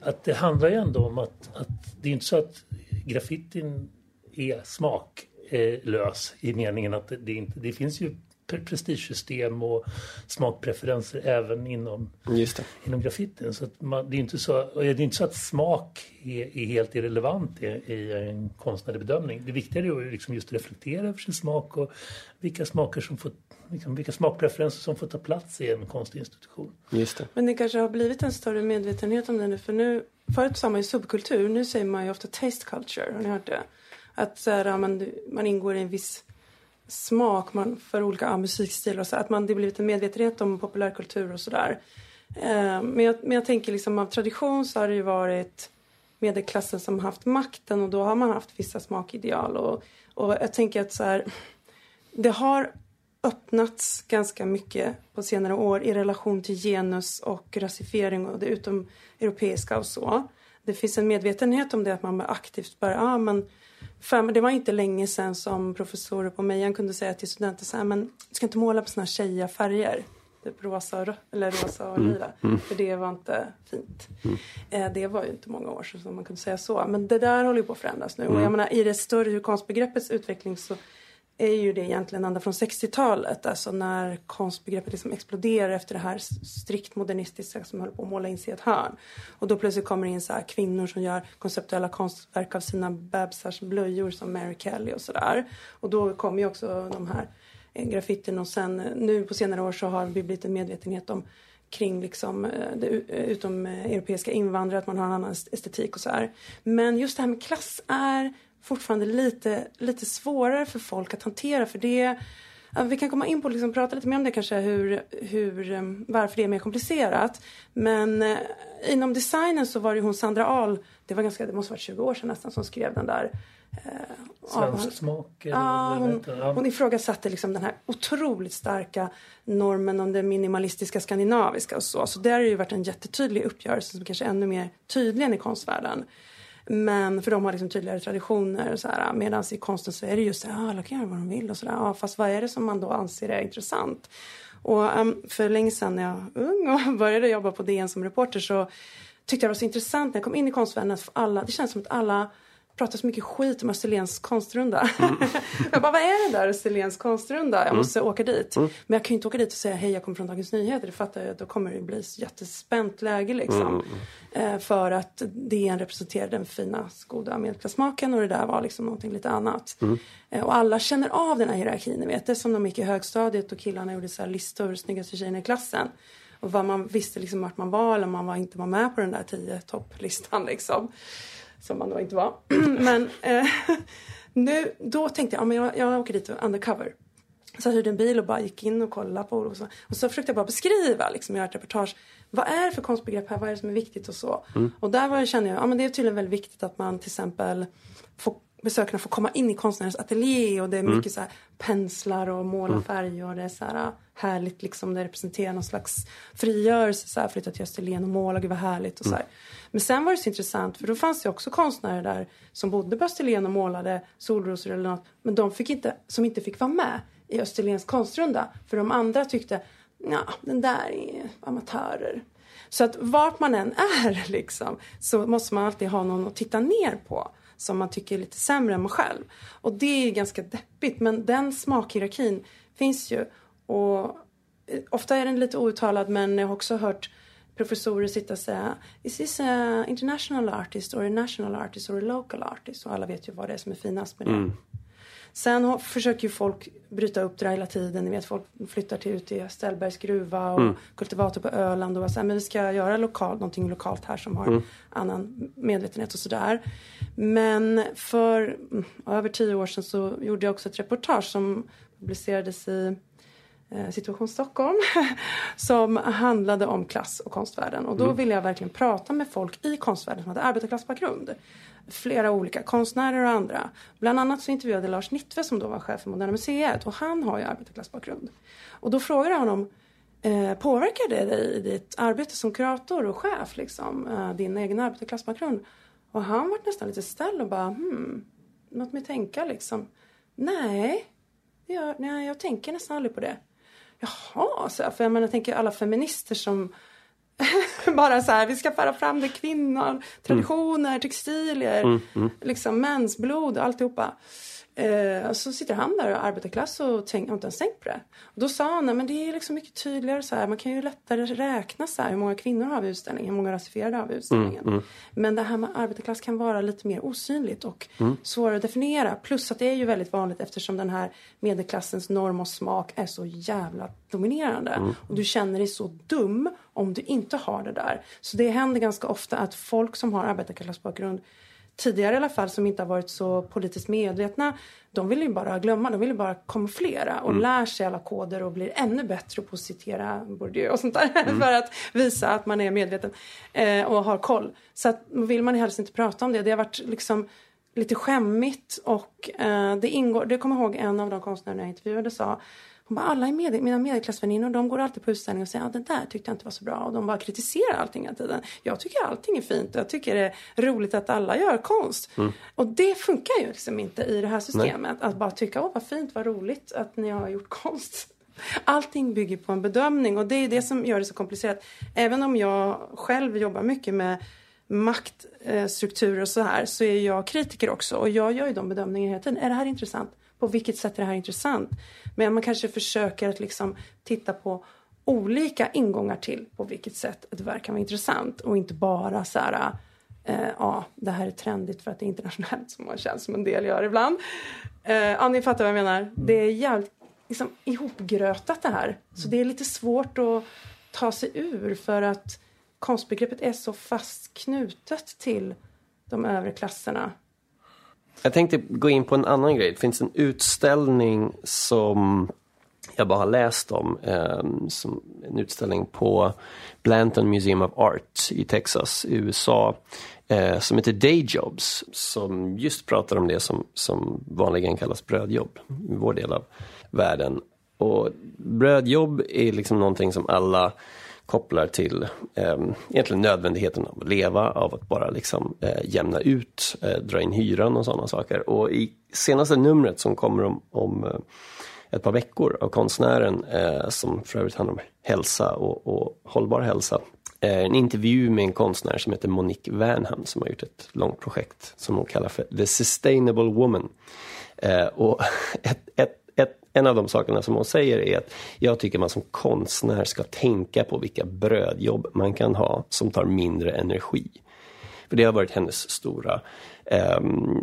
att det handlar ju ändå om att, att det är inte så att graffitin är smaklös i meningen att det, det, inte, det finns ju prestigesystem och smakpreferenser även inom Just det. inom graffitin. Så att man, det, är inte så, det är inte så att smak är, är helt irrelevant i, i en konstnärlig bedömning. Det viktiga är ju liksom just reflektera över sin smak och vilka smaker som får, liksom, vilka smakpreferenser som får ta plats i en konstinstitution. Just det. Men det kanske har blivit en större medvetenhet om det nu. För nu, förut sa man ju subkultur, nu säger man ju ofta taste culture. Har ni hört det? Att så här, man, man ingår i en viss smak man, för olika ja, musikstilar och så. Att man, det blivit en medvetenhet om populärkultur och sådär. Eh, men, jag, men jag tänker liksom av tradition så har det ju varit medelklassen som haft makten och då har man haft vissa smakideal. Och, och jag tänker att så här, det har öppnats ganska mycket på senare år i relation till genus och rasifiering och det utomeuropeiska och så. Det finns en medvetenhet om det att man aktivt börjar, ja men för, men det var inte länge sedan som professorer på Mejan kunde säga till studenter så här, men du ska inte måla på såna tjejiga färger. Typ rosa och, eller rosa och lila. För det var inte fint. Eh, det var ju inte många år sedan som man kunde säga så. Men det där håller ju på att förändras nu. Och jag menar i det större konstbegreppets utveckling så är ju det egentligen ända från 60-talet. Alltså när konstbegreppet liksom exploderar efter det här strikt modernistiska som håller på att måla in sig i ett hörn. Och då plötsligt kommer det in så här kvinnor som gör konceptuella konstverk av sina bebisars blöjor som Mary Kelly och sådär. Och då kommer ju också de här eh, graffitin och sen eh, nu på senare år så har det blivit en medvetenhet om kring liksom, eh, det utom europeiska invandrare, att man har en annan estetik och så här. Men just det här med klass är fortfarande lite, lite svårare för folk att hantera för det vi kan komma in på och liksom prata lite mer om det kanske, hur, hur, eh, varför det är mer komplicerat. Men eh, inom designen så var det hon Sandra Ahl, det var ganska, det måste vara 20 år sedan nästan, som skrev den där eh, Svensk smak? eller hon? Ja. hon ifrågasatte liksom den här otroligt starka normen om det minimalistiska skandinaviska och så. Så där har det ju varit en jättetydlig uppgörelse som kanske är ännu mer tydlig än i konstvärlden. Men för de har liksom tydligare traditioner och så här. Medan i konsten så är det just så här, ah, alla kan göra vad de vill och sådär. Ja, fast vad är det som man då anser är intressant? Och um, för länge sedan när jag var ung och [laughs] började jobba på DN som reporter så tyckte jag det var så intressant när jag kom in i konstvärlden alla, det känns som att alla pratar så mycket skit om Österlens konstrunda. [laughs] jag bara, vad är det där Österlens konstrunda? Jag måste åka dit. Men jag kan ju inte åka dit och säga hej jag kommer från Dagens Nyheter. Det fattar jag, då kommer det bli jättespänt läge liksom. Eh, för att DN representerar den fina, goda medelklassmaken och det där var liksom någonting lite annat. Eh, och alla känner av den här hierarkin, vet. Det som de gick i högstadiet och killarna gjorde så här listor snyggaste tjejerna i klassen. Och vad man visste liksom vart man var eller om man var, inte var med på den där tio topplistan liksom. Som man då inte var. [clears throat] men eh, [laughs] nu, då tänkte jag, ja, men jag, jag åker dit undercover. Så jag hyrde en bil och bara gick in och kollade på och så. Och så försökte jag bara beskriva, liksom, göra ett reportage. Vad är det för konstbegrepp här? Vad är det som är viktigt och så? Och där var, kände jag, ja men det är tydligen väldigt viktigt att man till exempel får, besökarna får komma in i konstnärens ateljé och det är mycket så här penslar och måla färg och det är så här härligt liksom. Det representerar någon slags frigörelse så här, flytta till Österlen och måla, gud vad härligt och så här. Men sen var det så intressant för då fanns det också konstnärer där som bodde på Österlen och målade solrosor eller något. Men de fick inte, som inte fick vara med i Österlens konstrunda. För de andra tyckte, ja den där är amatörer. Så att vart man än är [laughs] liksom så måste man alltid ha någon att titta ner på som man tycker är lite sämre än man själv. Och det är ganska deppigt men den smakhierarkin finns ju. Och eh, ofta är den lite outtalad men jag har också hört professorer sitta och säga Is this a international artist or a national artist or a local artist? Och alla vet ju vad det är som är finast med det. Mm. Sen försöker ju folk bryta upp det hela tiden. Ni vet folk flyttar till ut i Ställbergs gruva och mm. kultivator på Öland och säger men vi ska göra lokal, någonting lokalt här som har mm. annan medvetenhet och sådär. Men för mm, över tio år sedan så gjorde jag också ett reportage som publicerades i Situation Stockholm [laughs] som handlade om klass och konstvärlden. Och då mm. ville jag verkligen prata med folk i konstvärlden som hade arbetarklassbakgrund flera olika konstnärer och andra. Bland annat så intervjuade Lars Nittve som då var chef för Moderna Museet och han har ju arbetarklassbakgrund. Och då frågade jag honom eh, Påverkar det dig i ditt arbete som kurator och chef, liksom, eh, din egen arbetarklassbakgrund? Och han var nästan lite ställd och bara, hmm, låt mig tänka liksom. Nej, jag, nej, jag tänker nästan aldrig på det. Jaha, så jag, för jag menar, jag tänker alla feminister som [laughs] bara så här, vi ska föra fram det kvinnan, traditioner, textilier, mm, mm. liksom mensblod, alltihopa. Eh, så sitter han där och arbetarklass och tänk, har inte ens tänkt på det. Och då sa han, men det är liksom mycket tydligare så här, man kan ju lättare räkna så här, hur många kvinnor har vi i utställningen, hur många rasifierade har vi i utställningen. Mm, mm. Men det här med arbetarklass kan vara lite mer osynligt och mm. svårare att definiera. Plus att det är ju väldigt vanligt eftersom den här medelklassens norm och smak är så jävla dominerande. Mm. Och du känner dig så dum om du inte har det där. Så det händer ganska ofta att folk som har arbetarklassbakgrund tidigare i alla fall som inte har varit så politiskt medvetna de vill ju bara glömma, de vill ju bara kamouflera och mm. lär sig alla koder och blir ännu bättre på att citera Bourdieu och sånt där mm. för att visa att man är medveten eh, och har koll. Så att, vill man helst inte prata om det. Det har varit liksom lite skämmigt och eh, det ingår, det kommer jag ihåg en av de konstnärer jag intervjuade sa hon bara, alla med, mina medelklassväninnor de går alltid på utställning och säger att ah, det där tyckte jag inte var så bra. Och de bara kritiserar allting hela tiden. Jag tycker allting är fint och jag tycker det är roligt att alla gör konst. Mm. Och det funkar ju liksom inte i det här systemet. Nej. Att bara tycka, åh vad fint, vad roligt att ni har gjort konst. Allting bygger på en bedömning och det är det som gör det så komplicerat. Även om jag själv jobbar mycket med maktstrukturer och så här så är jag kritiker också och jag gör ju de bedömningarna hela tiden. Är det här intressant? På vilket sätt är det här intressant? Men man kanske försöker att liksom titta på olika ingångar till på vilket sätt ett verk kan vara intressant och inte bara så här eh, ja, det här är trendigt för att det är internationellt som man känns som en del gör ibland. Eh, ja, ni fattar vad jag menar. Det är jävligt liksom, ihopgrötat det här. Så det är lite svårt att ta sig ur för att konstbegreppet är så fast knutet till de övre klasserna. Jag tänkte gå in på en annan grej. Det finns en utställning som jag bara har läst om. Eh, som en utställning på Blanton Museum of Art i Texas i USA. Eh, som heter Dayjobs. Som just pratar om det som, som vanligen kallas brödjobb i vår del av världen. Och brödjobb är liksom någonting som alla kopplar till eh, egentligen nödvändigheten av att leva, av att bara liksom eh, jämna ut, eh, dra in hyran och sådana saker. Och i senaste numret som kommer om, om eh, ett par veckor av konstnären eh, som för övrigt handlar om hälsa och, och hållbar hälsa. Eh, en intervju med en konstnär som heter Monique Wernham som har gjort ett långt projekt som hon kallar för The Sustainable Woman. Eh, och [laughs] ett, ett en av de sakerna som hon säger är att jag tycker man som konstnär ska tänka på vilka brödjobb man kan ha som tar mindre energi. För det har varit hennes stora eh,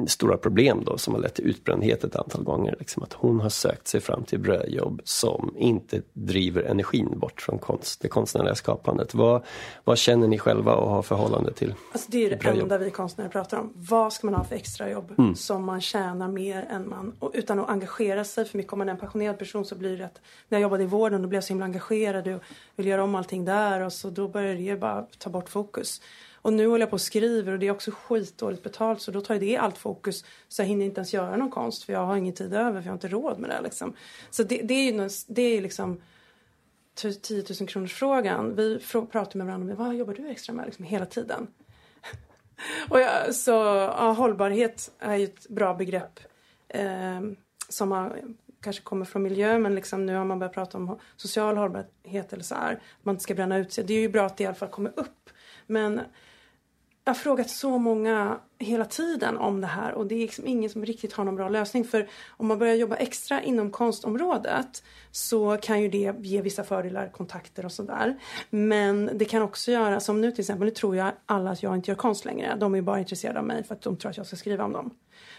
stora problem då som har lett till utbrändhet ett antal gånger. Liksom att hon har sökt sig fram till brödjobb som inte driver energin bort från konst, det konstnärliga skapandet. Vad, vad känner ni själva och har förhållande till alltså Det är det brödjobb? enda vi konstnärer pratar om. Vad ska man ha för extrajobb mm. som man tjänar mer än man, och utan att engagera sig för mycket. Om man är en passionerad person så blir det att när jag jobbade i vården då blev jag så himla engagerad och ville göra om allting där och så då började det bara ta bort fokus. Och nu håller jag på och skriver och det är också skitdåligt betalt så då tar det allt fokus så jag hinner inte ens göra någon konst för jag har ingen tid över för jag har inte råd med det liksom. Så det, det är ju det är liksom 10 000 kronors frågan. Vi pratar med varandra, om vad jobbar du extra med liksom hela tiden? [laughs] och jag, så ja, hållbarhet är ju ett bra begrepp eh, som har, kanske kommer från miljö men liksom nu har man börjat prata om social hållbarhet eller så här. Man inte ska bränna ut sig. Det är ju bra att det i alla fall kommer upp. Men jag har frågat så många hela tiden om det här och det är liksom ingen som riktigt har någon bra lösning. För om man börjar jobba extra inom konstområdet så kan ju det ge vissa fördelar, kontakter och sådär. Men det kan också göra, som nu till exempel, nu tror jag alla att jag inte gör konst längre. De är bara intresserade av mig för att de tror att jag ska skriva om dem.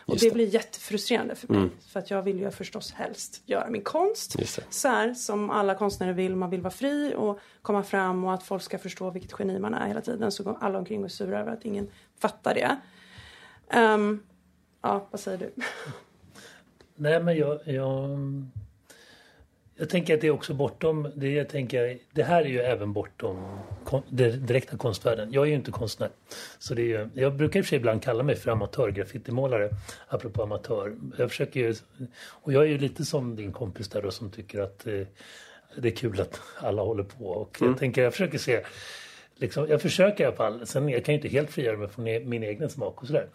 Och det, det, blir jättefrustrerande för mig. Mm. För att jag vill ju förstås helst göra min konst. Så här som alla konstnärer vill. Man vill vara fri och komma fram och att folk ska förstå vilket geni man är hela tiden. Så går alla omkring och är sura över att ingen fattar det. Um, ja, vad säger du? Nej men jag, jag jag tänker att det är också bortom, det, jag tänker, det här är ju även bortom kon, den direkta konstvärlden. Jag är ju inte konstnär. Så det är jag brukar i och för sig ibland kalla mig för amatörgraffitimålare, apropå amatör. Jag försöker ju, och jag är ju lite som din kompis där då som tycker att eh, det är kul att alla håller på. Och mm. jag tänker, jag försöker se Liksom, jag försöker i alla fall. Sen jag kan ju inte helt frigöra mig från e-, min egen smak och sådär.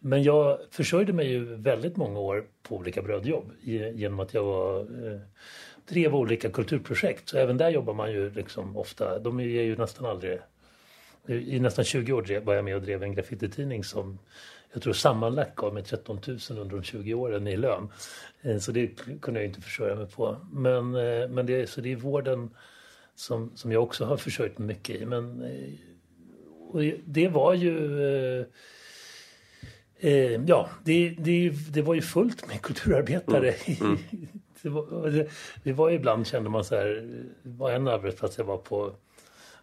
Men jag försörjde mig ju väldigt många år på olika brödjobb genom att jag var eh, drev olika kulturprojekt. Så även där jobbar man ju liksom ofta, de ger ju nästan aldrig i nästan 20 år var jag med och drev en graffititidning som jag tror sammanlagt gav mig 13 000 under de 20 åren i lön. Eh, så det kunde jag inte försörja mig på. Men, eh, men det, så det är vården som, som jag också har försörjt mig mycket i. Men, eh, det var ju... Eh, ja, det, det, det var ju fullt med kulturarbetare mm. Mm [laughs] det var, det, det var ibland kände man så här, var en arbetsplats jag var på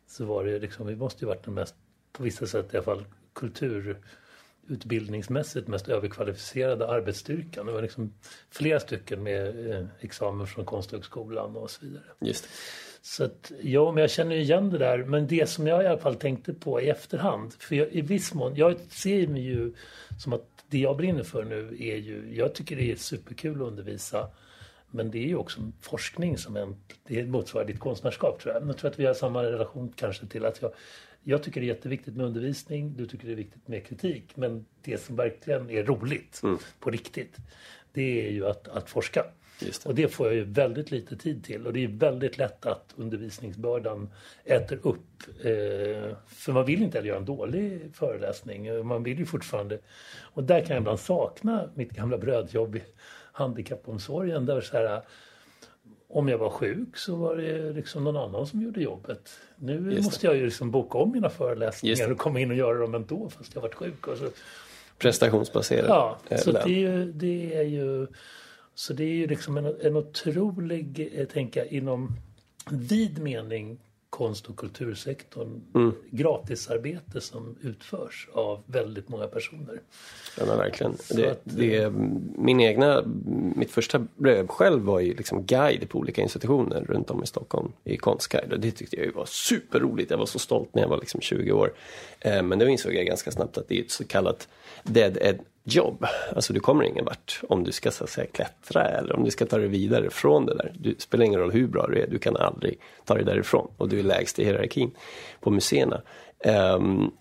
så var det liksom, vi måste ju varit den mest, på vissa sätt i alla fall, kulturutbildningsmässigt mest överkvalificerade arbetsstyrkan. Det var liksom flera stycken med eh, examen från Konsthögskolan och så vidare. Just Så att, ja, men jag känner igen det där. Men det som jag i alla fall tänkte på i efterhand, för jag, i viss mån, jag ser mig ju som att det jag brinner för nu är ju, jag tycker det är superkul att undervisa men det är ju också forskning som en, det motsvarar ditt konstnärskap tror jag. Jag tror att vi har samma relation kanske till att jag, jag tycker det är jätteviktigt med undervisning, du tycker det är viktigt med kritik. Men det som verkligen är roligt mm. på riktigt, det är ju att, att forska. Det. Och det får jag ju väldigt lite tid till och det är väldigt lätt att undervisningsbördan äter upp. Eh, för man vill inte heller göra en dålig föreläsning. Man vill ju fortfarande... Och där kan jag ibland sakna mitt gamla brödjobb handikappomsorgen. Där så här, om jag var sjuk så var det liksom någon annan som gjorde jobbet. Nu måste jag ju liksom boka om mina föreläsningar och komma in och göra dem ändå fast jag varit sjuk. Och så. Prestationsbaserat. Ja, eh, så det är, ju, det är ju så det är ju liksom en, en otrolig, jag tänker inom vid mening konst och kultursektorn mm. gratisarbete som utförs av väldigt många personer. Ja men verkligen. Det, att, det, min egna, mitt första brev själv var ju liksom guide på olika institutioner runt om i Stockholm i konstguide och det tyckte jag var superroligt. Jag var så stolt när jag var liksom 20 år. Eh, men då insåg jag ganska snabbt att det är ett så kallat dead jobb. Alltså du kommer ingen vart om du ska så att säga, klättra eller om du ska ta dig vidare från det där. Det spelar ingen roll hur bra du är, du kan aldrig ta dig därifrån och du är lägst i hierarkin på museerna. Um,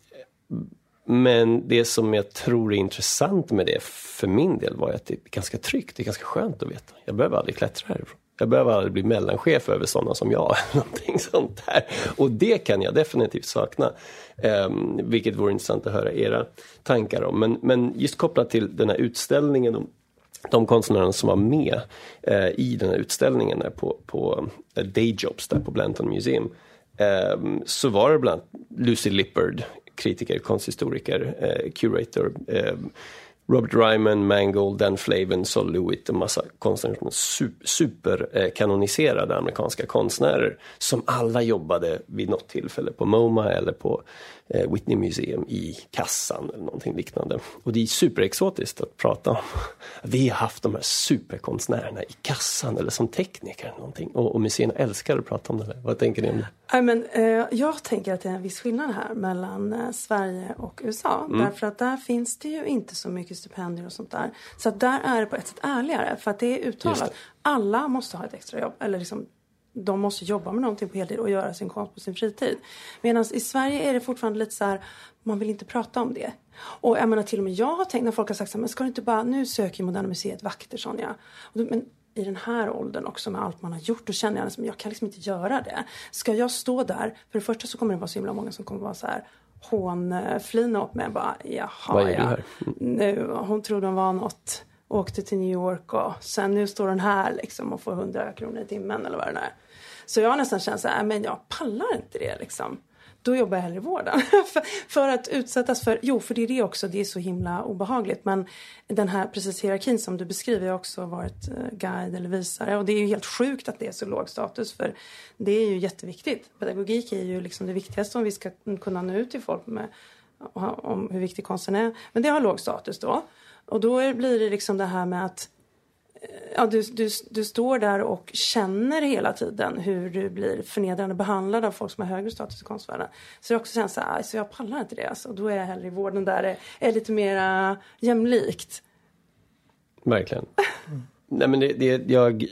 men det som jag tror är intressant med det för min del var att det är ganska tryggt, det är ganska skönt att veta. Jag behöver aldrig klättra härifrån. Jag behöver aldrig bli mellanchef över sådana som jag. [laughs] Någonting sånt där. Och det kan jag definitivt sakna. Um, vilket vore intressant att höra era tankar om. Men, men just kopplat till den här utställningen och de konstnärerna som var med uh, i den här utställningen där på, på eh, uh, Dayjobs där på Blanton Museum. Um, så var det bland annat Lucy Lippard, kritiker, konsthistoriker, uh, curator. Ehm, Robert Ryman, Mangold, Dan Flavin, Sol Lewitt och massa konstnärer som super, eh, superkanoniserade amerikanska konstnärer som alla jobbade vid något tillfälle på MoMA eller på Whitney Museum i kassan eller någonting liknande. Och det är superexotiskt att prata om. [laughs] Vi har haft de här superkonstnärerna i kassan eller som tekniker eller någonting. Och, och museerna älskar att prata om det. Vad tänker ni om det? I men, eh, jag tänker att det är en viss skillnad här mellan eh, Sverige och USA. Mm. Därför att där finns det ju inte så mycket stipendier och sånt där. Så att där är det på ett sätt ärligare. För att det är uttalat. Det. Alla måste ha ett extrajobb. Eller liksom de måste jobba med någonting på heltid och göra sin konst på sin fritid. Medan i Sverige är det fortfarande lite så här, man vill inte prata om det. Och jag menar till och med jag har tänkt när folk har sagt så här, men ska du inte bara, nu söker Moderna Museet vakter Sonja. Men i den här åldern också med allt man har gjort, då känner jag att jag kan liksom inte göra det. Ska jag stå där, för det första så kommer det vara så himla många som kommer vara så här hånflina åt mig. Bara, jaha Vad du ja. här? Nu, hon trodde hon var något. Åkte till New York och sen nu står den här liksom och får 100 kronor i timmen eller vad det är. Så jag har nästan känt så här, äh, men jag pallar inte det liksom. Då jobbar jag hellre i vården. [laughs] för, för att utsättas för, jo för det är det också, det är så himla obehagligt. Men den här precis hierarkin som du beskriver, jag har också varit eh, guide eller visare. Och det är ju helt sjukt att det är så låg status för det är ju jätteviktigt. Pedagogik är ju liksom det viktigaste om vi ska kunna nå ut till folk med om hur viktig konsten är. Men det har låg status då. Och då blir det liksom det här med att ja, du, du, du står där och känner hela tiden hur du blir förnedrande behandlad av folk som har högre status i konstvärlden. Så jag också känner så här, alltså jag pallar inte det. Alltså, då är jag hellre i vården där det är lite mer jämlikt. Verkligen. [laughs] Nej, men det, det, jag,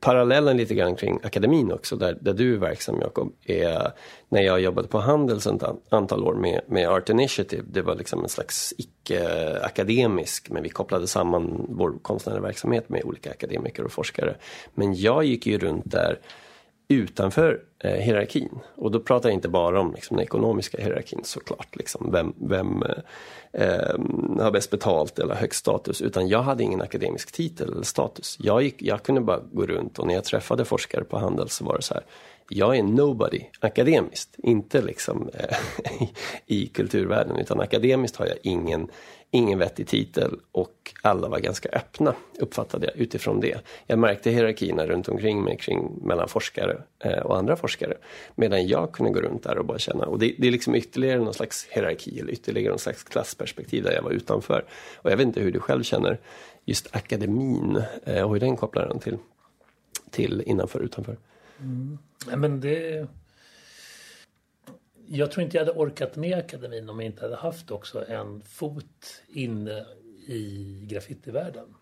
parallellen lite grann kring akademin också, där, där du är verksam Jakob, är när jag jobbade på Handels ett antal år med, med Art Initiative. Det var liksom en slags icke-akademisk, men vi kopplade samman vår konstnärliga verksamhet med olika akademiker och forskare. Men jag gick ju runt där utanför eh, hierarkin. Och då pratar jag inte bara om liksom, den ekonomiska hierarkin såklart. Liksom, vem vem eh, eh, har bäst betalt eller högst status. Utan jag hade ingen akademisk titel eller status. Jag, gick, jag kunde bara gå runt och när jag träffade forskare på Handel så var det så här. Jag är nobody akademiskt, inte liksom eh, [laughs] i kulturvärlden utan akademiskt har jag ingen ingen vettig titel och alla var ganska öppna, uppfattade jag utifrån det. Jag märkte hierarkierna runt omkring mig kring, mellan forskare eh, och andra forskare. Medan jag kunde gå runt där och bara känna, och det, det är liksom ytterligare någon slags hierarki eller ytterligare någon slags klassperspektiv där jag var utanför. Och jag vet inte hur du själv känner just akademin eh, och hur den kopplar den till, till innanför och utanför. Mm. Ja, men det jag tror inte jag hade orkat med akademin om jag inte hade haft också en fot inne i graffitivärlden.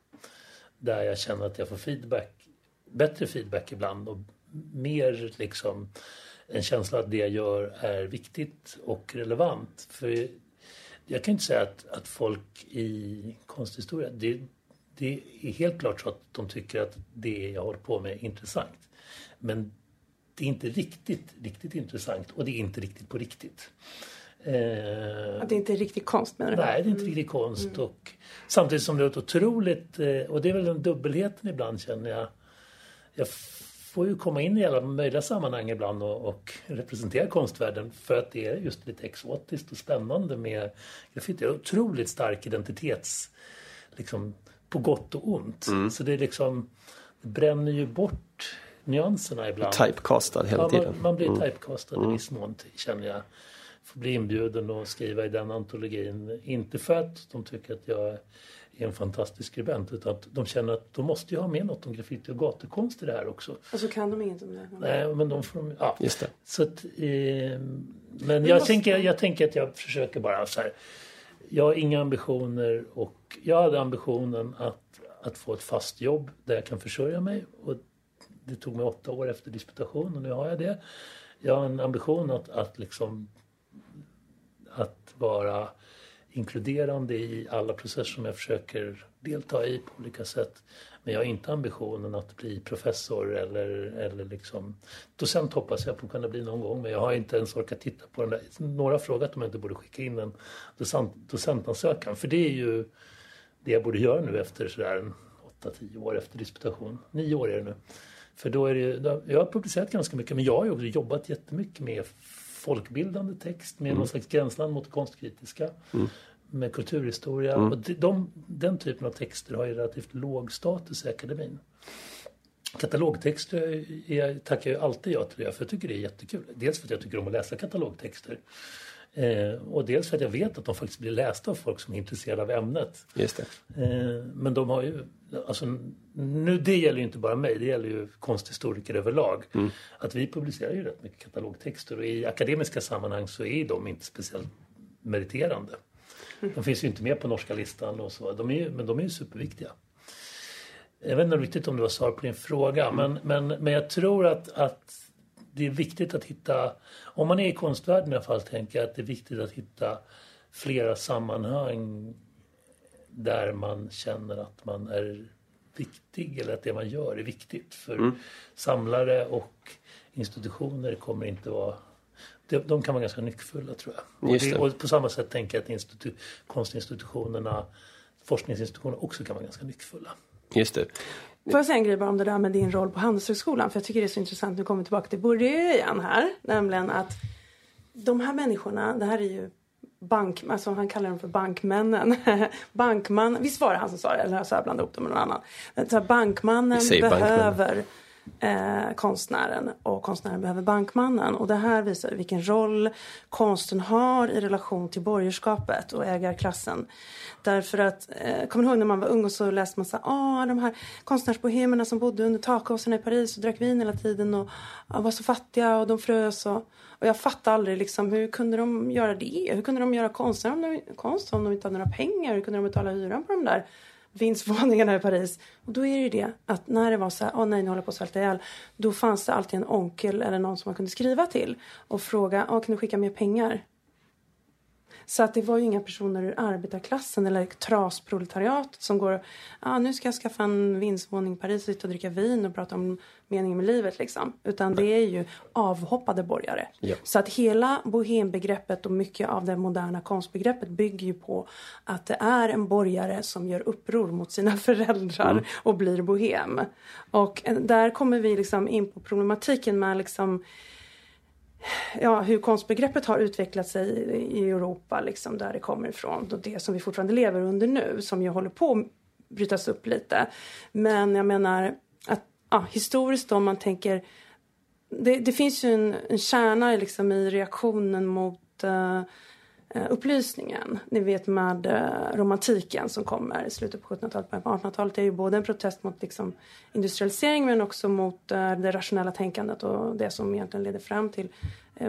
Där jag känner att jag får feedback, bättre feedback ibland och mer liksom en känsla att det jag gör är viktigt och relevant. För jag kan inte säga att, att folk i konsthistoria, det, det är helt klart så att de tycker att det jag håller på med är intressant. Men det är inte riktigt, riktigt intressant och det är inte riktigt på riktigt. Eh, det är inte riktig konst menar du? Nej, det är inte riktig konst. Mm. Och samtidigt som det är ett otroligt, eh, och det är väl den dubbelheten ibland känner jag. Jag får ju komma in i alla möjliga sammanhang ibland och, och representera konstvärlden för att det är just lite exotiskt och spännande med graffiti. Otroligt stark identitets, liksom på gott och ont. Mm. Så det är liksom, det bränner ju bort nyanserna ibland. Typecastad hela ja, tiden. Man, man blir mm. typecastad mm. i viss mån känner jag. Får bli inbjuden och skriva i den antologin. Inte för att de tycker att jag är en fantastisk skribent utan att de känner att de måste ju ha med något om graffiti och gatukonst i det här också. Och så kan de inget om det? Nej, men de får... Ja. Just det. Så att, eh, men jag, måste... tänker, jag tänker att jag försöker bara så här. Jag har inga ambitioner och jag hade ambitionen att, att få ett fast jobb där jag kan försörja mig. Och det tog mig åtta år efter disputation och nu har jag det. Jag har en ambition att, att liksom att vara inkluderande i alla processer som jag försöker delta i på olika sätt. Men jag har inte ambitionen att bli professor eller, eller liksom docent hoppas jag på att kunna bli någon gång men jag har inte ens orkat titta på den där. Några har frågat om jag inte borde skicka in en docent, docentansökan för det är ju det jag borde göra nu efter sådär 8-10 år efter disputation. Nio år är det nu. För då är det, jag har publicerat ganska mycket men jag har ju också jobbat jättemycket med folkbildande text med mm. någon slags gränsland mot konstkritiska. Mm. Med kulturhistoria. Mm. Och de, den typen av texter har ju relativt låg status i akademin. Katalogtexter jag tackar jag alltid ja till det för jag tycker det är jättekul. Dels för att jag tycker om att läsa katalogtexter. Eh, och dels för att jag vet att de faktiskt blir lästa av folk som är intresserade av ämnet. Just. Eh, men de har ju, alltså, nu det gäller ju inte bara mig, det gäller ju konsthistoriker överlag. Mm. Att vi publicerar ju rätt mycket katalogtexter och i akademiska sammanhang så är de inte speciellt meriterande. De finns ju inte med på norska listan och så, de är men de är ju superviktiga. Jag vet inte riktigt om det var svar på din fråga, men, men, men jag tror att, att det är viktigt att hitta, om man är i konstvärlden i alla fall, tänker jag att det är viktigt att hitta flera sammanhang där man känner att man är viktig eller att det man gör är viktigt. För mm. samlare och institutioner kommer inte vara de, de kan vara ganska nyckfulla tror jag. Och, det. och på samma sätt tänker jag att institu- konstinstitutionerna, forskningsinstitutionerna också kan vara ganska nyckfulla. Just det. Får jag säga en grej bara om det där med din roll på Handelshögskolan? För jag tycker det är så intressant. Nu kommer vi tillbaka till Bourdieu igen här. Nämligen att de här människorna, det här är ju bank, alltså han kallar dem för bankmännen. [laughs] Bankman, visst var det han som sa det? Eller så har jag blandat ihop dem med någon annan. Så här, bankmannen behöver eh, konstnären och konstnären behöver bankmannen. Och det här visar vilken roll konsten har i relation till borgerskapet och ägarklassen. Därför att, eh, kommer ni ihåg när man var ung och så läste man så här, ah, de här konstnärsbohemerna som bodde under takåsarna i Paris och drack vin hela tiden och ah, var så fattiga och de frös och, och jag fattade aldrig liksom hur kunde de göra det? Hur kunde de göra konst om de, konst om de inte hade några pengar? Hur kunde de betala hyran på de där vindsvåningarna i Paris. Och då är det ju det att när det var så här, åh nej, nu håller jag på att svälta ihjäl. Då fanns det alltid en onkel eller någon som man kunde skriva till och fråga, åh kan du skicka mer pengar? Så att det var ju inga personer ur arbetarklassen eller trasproletariatet som går, ah, nu ska jag skaffa en vindsvåning i Paris och och dricka vin och prata om meningen med livet liksom. Utan det är ju avhoppade borgare. Ja. Så att hela bohembegreppet och mycket av det moderna konstbegreppet bygger ju på att det är en borgare som gör uppror mot sina [laughs] föräldrar och blir bohem. Och eh, där kommer vi liksom in på problematiken med liksom ja, hur konstbegreppet har utvecklat sig i- Europa, liksom, där det kommer ifrån. Och det som vi fortfarande lever under nu, som ju håller på att brytas upp lite. Men jag menar att ja, historiskt då, om man tänker... Det, det finns ju en, en kärna liksom, i reaktionen mot uh, Eh, upplysningen. Ni vet med eh, romantiken som kommer i slutet på 1700-talet, början på 1800-talet. är ju både en protest mot liksom, industrialisering men också mot eh, det rationella tänkandet och det som egentligen leder fram till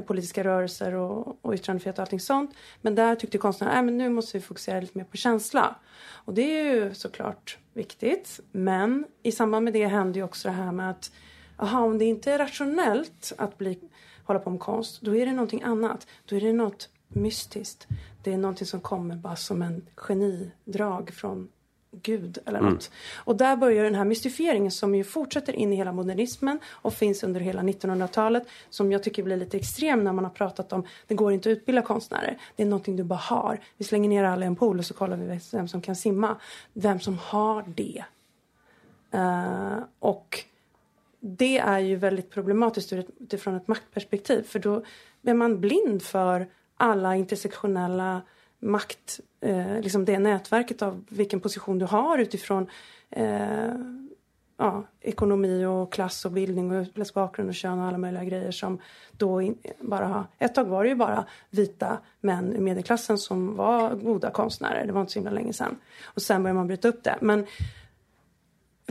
politiska rörelser och, och yttrandefrihet och allting sånt. Men där tyckte konstnärerna att nu måste vi fokusera lite mer på känsla. Och det är ju såklart viktigt. Men i samband med det händer ju också det här med att aha, om det inte är rationellt att bli, hålla på med konst, då är det någonting annat. Då är det något mystiskt. Det är någonting som kommer bara som en genidrag från Gud eller något. Och där börjar den här mystifieringen som ju fortsätter in i hela modernismen och finns under hela 1900-talet som jag tycker blir lite extrem när man har pratat om det går inte att utbilda konstnärer. Det är någonting du bara har. Vi slänger ner alla i en pool och så kollar vi vem som kan simma. Vem som har det. Eh, och det är ju väldigt problematiskt utifrån ett maktperspektiv. För då är man blind för alla intersektionella makt, eh, liksom det nätverket av vilken position du har utifrån eh, ja, ekonomi och klass och bildning och utländsk bakgrund och kön och alla möjliga grejer som då in, bara har... Ett tag var det ju bara vita män i medelklassen som var goda konstnärer. Det var inte så himla länge sedan. Och sen började man bryta upp det. Men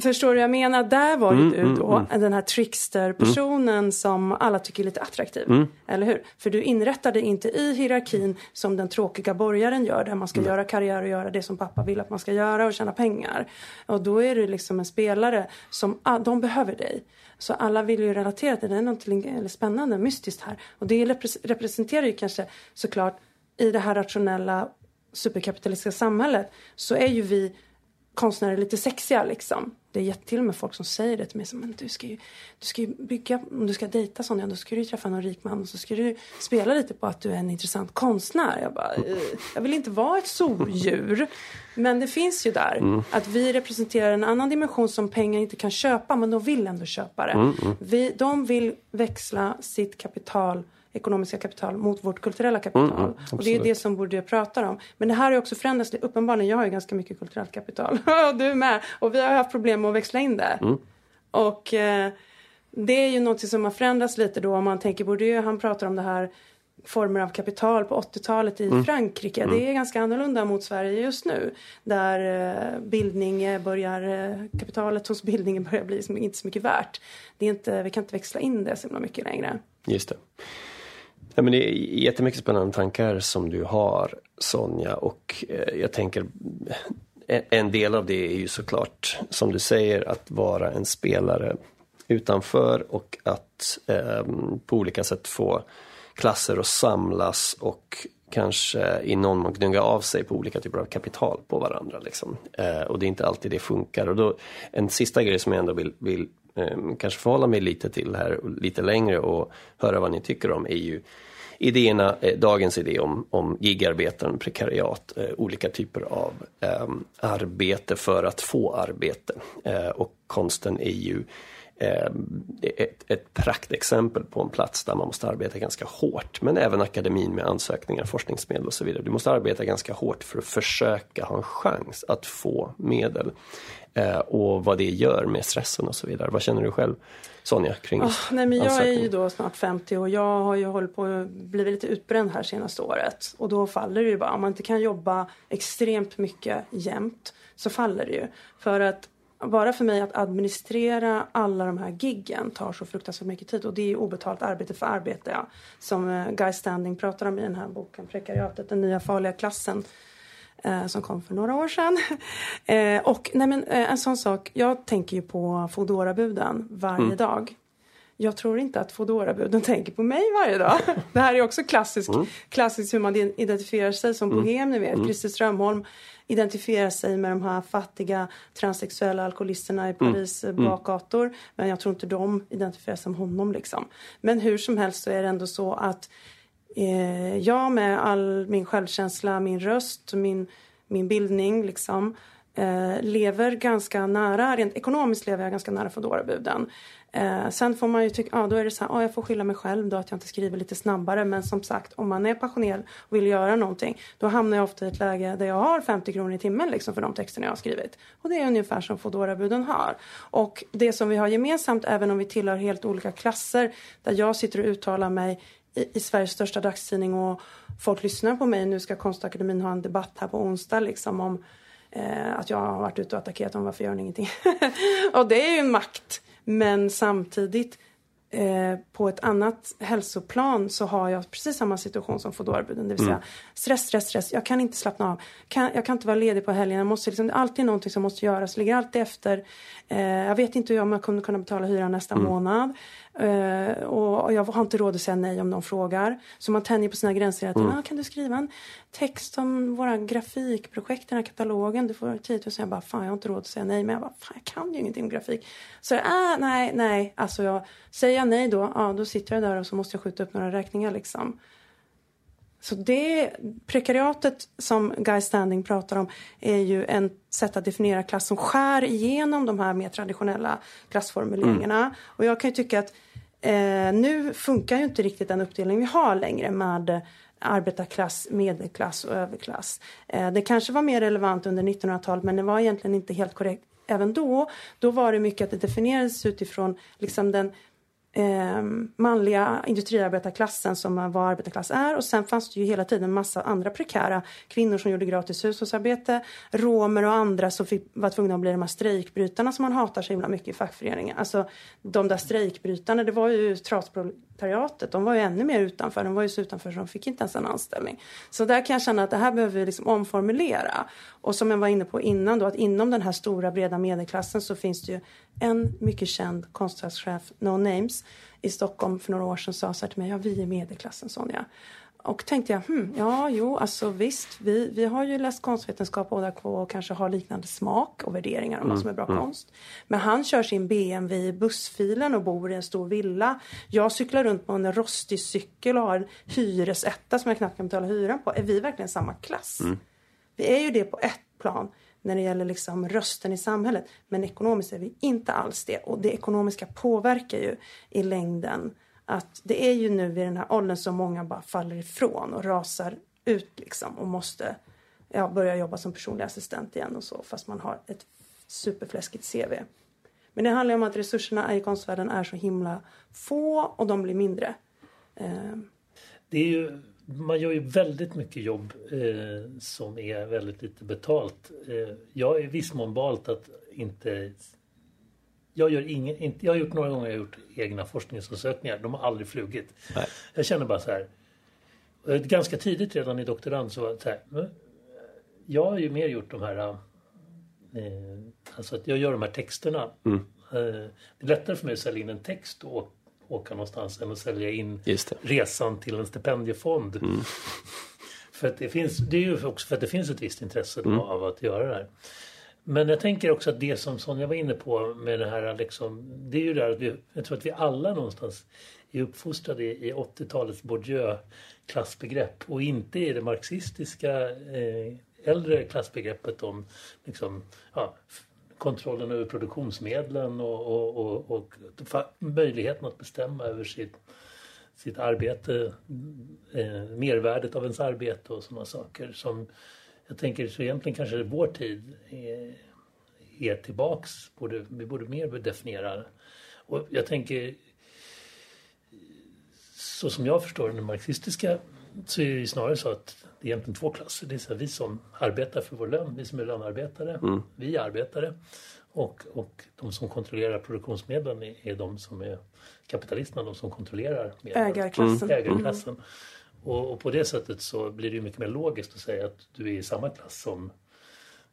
Förstår du vad jag menar? Där var ju du då den här trickster-personen som alla tycker är lite attraktiv. Eller hur? För du inrättade inte i hierarkin som den tråkiga borgaren gör där man ska göra karriär och göra det som pappa vill att man ska göra och tjäna pengar. Och då är du liksom en spelare som, ah, de behöver dig. Så alla vill ju relatera till det. Det är något eller spännande, mystiskt här. Och det repres- representerar ju kanske såklart i det här rationella superkapitalistiska samhället så är ju vi konstnärer lite sexiga liksom. Det är till och med folk som säger det till mig. Som, men du ska ju, du ska ju bygga, om du ska dejta Sonja, då ska du träffa någon rik man och så ska du spela lite på att du är en intressant konstnär. Jag bara, "Eh, jag vill inte vara ett zoodjur. Men det finns ju där. Att vi representerar en annan dimension som pengar inte kan köpa, men de vill ändå köpa det. Vi, de vill växla sitt kapital ekonomiska kapital mot vårt kulturella kapital. och det är det som Bourdieu pratar om. Men det här har ju också förändrats. Uppenbarligen, jag har ju ganska mycket kulturellt kapital. [laughs] och du med. Och vi har haft problem med att växla in det. Och eh, det är ju något som har förändrats lite då om man tänker Bourdieu, han pratar om det här former av kapital på 80-talet i Frankrike. Det är ganska annorlunda mot Sverige just nu. Där eh, bildning börjar, eh, kapitalet hos bildningen börjar bli inte så mycket värt. Det är inte, vi kan inte växla in det så mycket längre. Just det. Ja, men det är jättemycket spännande tankar som du har Sonja och eh, jag tänker en- del av det är ju såklart som du säger att vara en spelare utanför och att eh, på olika sätt få klasser att samlas och kanske i någon mån gnugga av sig på olika typer av kapital på varandra. Liksom. Eh, och det är inte alltid det funkar. Och då, en sista grej som jag ändå vill, vill Ehm, kanske förhålla mig lite till här lite längre och höra vad ni tycker om är ju idéerna, eh, dagens idé om, om gigarbeten, prekariat, eh, olika typer av eh, arbete för att få arbete. Eh, och konsten ehm, är ju ett, ett praktexempel på en plats där man måste arbeta ganska hårt. Men även akademin med ansökningar, forskningsmedel och så vidare. Du måste arbeta ganska hårt för att försöka ha en chans att få medel. Eh, och vad det gör med stressen och så vidare. Vad känner du själv Sonja kring oh, nej, men Jag är ju då snart 50 och jag har ju hållit på att bli lite utbränd här senaste året. Och då faller det ju bara, om man inte kan jobba extremt mycket jämt så faller det ju. För att bara för mig att administrera alla de här giggen tar så fruktansvärt mycket tid och det är obetalt arbete för arbete. Ja. Som eh, Guy Standing pratar om i den här boken Prekariatet, den nya farliga klassen som kom för några år sedan. [laughs] eh, och nej men, eh, en sån sak, jag tänker ju på Foodora-buden varje mm. dag. Jag tror inte att Foodora-buden [laughs] tänker på mig varje dag. [laughs] Det här är också klassiskt, mm. klassiskt hur man identifierar sig som mm. bohem, ni vet. Mm. Christer Strömholm identifierar sig med de här fattiga transsexuella alkoholisterna i mm. Paris mm. bakgator. Men jag tror inte de identifierar sig med honom liksom. Men hur som helst så är det ändå så att eh, jag med all min självkänsla, min röst, min, min bildning liksom eh, lever ganska nära, rent ekonomiskt lever jag ganska nära Foodora-buden. Eh, sen får man ju tycka, ja då är det så här, ah, jag får skylla mig själv då att jag inte skriver lite snabbare. Men som sagt, om man är passionerad och vill göra någonting, då hamnar jag ofta i ett läge där jag har 50 kronor i timmen liksom för de texterna jag har skrivit. Och det är ungefär som Foodora-buden har. Och det som vi har gemensamt, även om vi tillhör helt olika klasser, där jag sitter och uttalar mig i, i Sveriges största dagstidning och folk lyssnar på mig. Nu ska Konstakademin ha en debatt här på onsdag liksom om eh, att jag har varit ute och attackerat dem, varför gör ni ingenting? [laughs] och det är ju en makt men samtidigt eh, på ett annat hälsoplan så har jag precis samma situation som Foodora-buden. Det vill säga mm. stress, stress, stress. Jag kan inte slappna av. Kan, jag kan inte vara ledig på helgen. Jag måste liksom, det är alltid någonting som måste göras. Jag ligger alltid efter. Eh, jag vet inte om jag kommer kunna betala hyran nästa mm. månad. Uh, och jag har inte råd att säga nej om de frågar. Så man tänjer på sina gränser tiden. Mm. Ah, kan du skriva en text om våra grafikprojekt, den här katalogen? Du får 10 000. Jag bara, fan jag har inte råd att säga nej. Men jag bara, fan jag kan ju ingenting om grafik. Så ah, nej, nej. Alltså jag, säger jag nej då, ah, då sitter jag där och så måste jag skjuta upp några räkningar liksom. Så det prekariatet som Guy Standing pratar om är ju en sätt att definiera klass som skär igenom de här mer traditionella klassformuleringarna. Mm. Och jag kan ju tycka att eh, nu funkar ju inte riktigt den uppdelning vi har längre med arbetarklass, medelklass och överklass. Eh, det kanske var mer relevant under 1900-talet men det var egentligen inte helt korrekt även då. Då var det mycket att det definierades utifrån liksom den eh, manliga industriarbetarklassen som var arbetarklass är och sen fanns det ju hela tiden massa andra prekära kvinnor som gjorde gratis hushållsarbete, romer och andra som fick, var tvungna att bli de här strejkbrytarna som man hatar så himla mycket i fackföreningen. Alltså de där strejkbrytarna, det var ju trasproletariatet, de var ju ännu mer utanför, de var ju så utanför så de fick inte ens en anställning. Så där kan jag känna att det här behöver vi liksom omformulera. Och som jag var inne på innan då, att inom den här stora breda medelklassen så finns det ju en mycket känd konstnärschef, No Names, i Stockholm för några år sedan sa så här till mig, ja vi är medelklassen Sonja. Och tänkte jag, hmm, ja jo alltså visst, vi, vi har ju läst konstvetenskap båda två och kanske har liknande smak och värderingar om mm, vad som är bra mm. konst. Men han kör sin BMW i bussfilen och bor i en stor villa. Jag cyklar runt på en rostig cykel och har en hyresetta som jag knappt kan betala hyran på. Är vi verkligen samma klass? Mm. Vi är ju det på ett plan när det gäller liksom rösten i samhället. Men ekonomiskt är vi inte alls det. Och det ekonomiska påverkar ju i längden att det är ju nu vid den här åldern som många bara faller ifrån och rasar ut liksom och måste ja, börja jobba som personlig assistent igen och så fast man har ett superfläskigt CV. Men det handlar om att resurserna i konstvärlden är så himla få och de blir mindre. Eh, det är ju man gör ju väldigt mycket jobb eh, som är väldigt lite betalt. Eh, jag är i viss mån valt att inte... Jag, gör ingen, inte, jag har gjort några gånger jag har gjort egna forskningsansökningar. De har aldrig flugit. Nej. Jag känner bara så här. Eh, ganska tidigt redan i doktorand så var det så här. Jag har ju mer gjort de här... Eh, alltså att jag gör de här texterna. Mm. Eh, det är lättare för mig att sälja in en text och åka någonstans än att sälja in resan till en stipendiefond. Mm. [laughs] för att det, finns, det är ju också för att det finns ett visst intresse mm. av att göra det här. Men jag tänker också att det som Sonja var inne på med det här liksom, det är ju det att vi, jag tror att vi alla någonstans är uppfostrade i 80-talets Bourdieu-klassbegrepp och inte i det marxistiska eh, äldre klassbegreppet om liksom, ja, kontrollen över produktionsmedlen och, och, och, och, möjligheten att bestämma över sitt, sitt arbete, eh, mervärdet av ens arbete och sådana saker. Som jag tänker så egentligen kanske vår tid är, är tillbaks. Borde, vi borde mer definiera. Och jag tänker så som jag förstår den marxistiska så är det snarare så att det är egentligen två klasser. Det är så vi som arbetar för vår lön, vi som är lönearbetare, mm. vi arbetare. Och, och de som kontrollerar produktionsmedlen är, är de som är kapitalisterna, de som kontrollerar medlen. Ägarklassen. Mm. Ägarklassen. Mm. Och, och, på det sättet så blir det mycket mer logiskt att säga att du är i samma klass som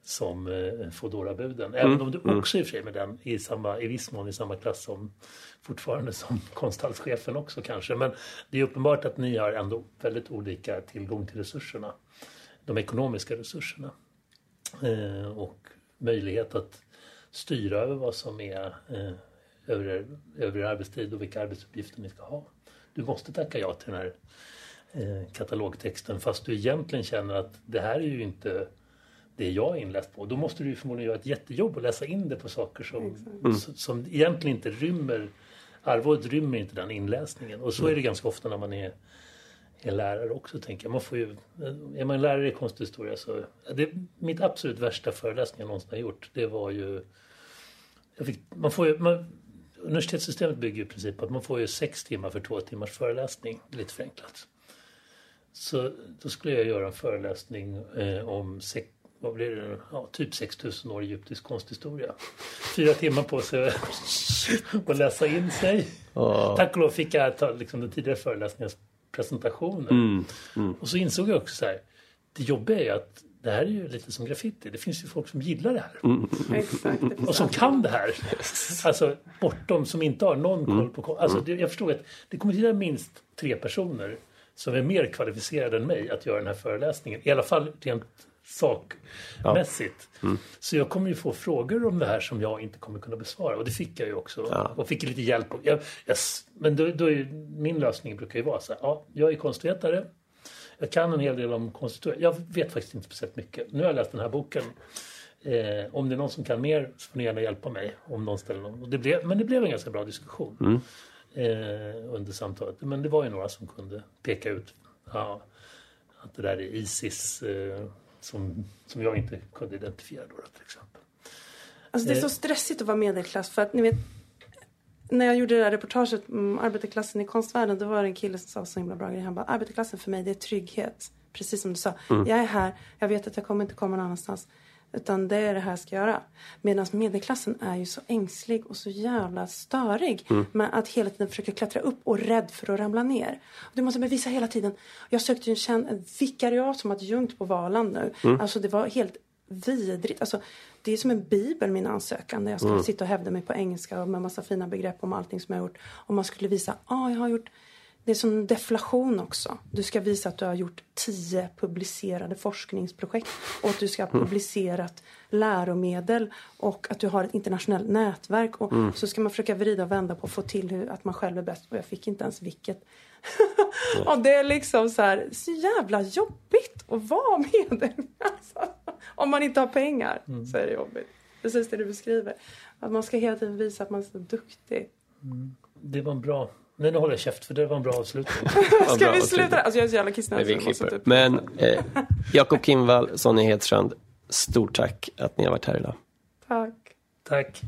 som eh, Foodora-buden. Även mm. om du mm. också är i och för sig med den i, samma, i viss mån i samma klass som fortfarande som [laughs] konsthallschefen också kanske. Men det är uppenbart att ni har ändå väldigt olika tillgång till resurserna. De ekonomiska resurserna. Eh, och möjlighet att styra över vad som är eh, över, över arbetstid och vilka arbetsuppgifter ni ska ha. Du måste tacka ja till den här katalogtexten fast du egentligen känner att det här är ju inte det jag är inläst på. Då måste du förmodligen göra ett jättejobb och läsa in det på saker som, mm. som egentligen inte rymmer Arvodet rymmer inte den inläsningen och så är det ganska ofta när man är, är lärare också tänker jag. Man får ju, är man lärare i konsthistoria så, det, mitt absolut värsta föreläsning jag någonsin har gjort det var ju, fick, man får ju man, universitetssystemet bygger ju i princip på att man får ju sex timmar för två timmars föreläsning, lite förenklat. Så då skulle jag göra en föreläsning eh, om sex, vad blir det, ja, typ 6000 år egyptisk konsthistoria. Fyra timmar på sig [laughs] att läsa in sig. Oh. Tack och lov fick jag ta liksom, den tidigare föreläsningens presentationer. Mm. Mm. Och så insåg jag också så här, det jobbiga är ju att det här är ju lite som graffiti. Det finns ju folk som gillar det här. Mm. Exakt, och som kan det här. Alltså bortom, som inte har någon koll mm. på... Alltså, det, jag förstod att det kommer till minst tre personer som är mer kvalificerade än mig att göra den här föreläsningen. I alla fall rent sakmässigt. Ja. Mm. Så jag kommer ju få frågor om det här som jag inte kommer kunna besvara. Och det fick jag ju också. Ja. Och fick lite hjälp. Jag, jag, men då, då är min lösning brukar ju vara så här. Ja, jag är konstvetare. Jag kan en hel del om konsthistoria. Jag vet faktiskt inte speciellt mycket. Nu har jag läst den här boken. Eh, om det är någon som kan mer så får ni gärna hjälpa mig. Om någon ställer någon. Och det blev, men det blev en ganska bra diskussion mm. Eh, under samtalet. Men det var ju några som kunde peka ut ja, att det där är Isis eh, som, som jag inte kunde identifiera då till exempel. Alltså det är så eh. stressigt att vara medelklass för att ni vet när jag gjorde det där reportaget om arbetarklassen i konstvärlden då var det en kille som sa så himla bra grej. Han bara, arbetarklassen för mig det är trygghet. Precis som du sa. Mm. Jag är här, jag vet att jag kommer inte komma någon annanstans. Utan det är det här jag ska göra. Medan medelklassen är ju så ängslig och så jävla störig. Mm. Med att hela tiden försöka klättra upp och rädd för att ramla ner. Du måste bevisa hela tiden. Jag sökte ju en, en vikariat som adjunkt på Valand nu. Mm. Alltså det var helt vidrigt. Alltså, det är som en bibel min ansökan där jag skulle mm. sitta och hävda mig på engelska och med massa fina begrepp om allting som jag har gjort. Och man skulle visa, ja ah, jag har gjort det är som deflation också. Du ska visa att du har gjort tio publicerade forskningsprojekt och att du ska ha mm. publicerat läromedel och att du har ett internationellt nätverk. Och mm. så ska man försöka vrida och vända på att få till hur, att man själv är bäst. Och jag fick inte ens vilket. [laughs] och det är liksom så här, så jävla jobbigt att vara med [laughs] alltså, Om man inte har pengar mm. så är det jobbigt. Precis det du beskriver. Att man ska hela tiden visa att man är så duktig. Mm. Det var bra Nej, nu håller jag käft för det var en bra avslutning. [laughs] Ska vi sluta? Alltså jag är så jävla kissnödig. Men eh, Jakob Kimvall, Sonja Hedstrand, stort tack att ni har varit här idag. Tack. Tack.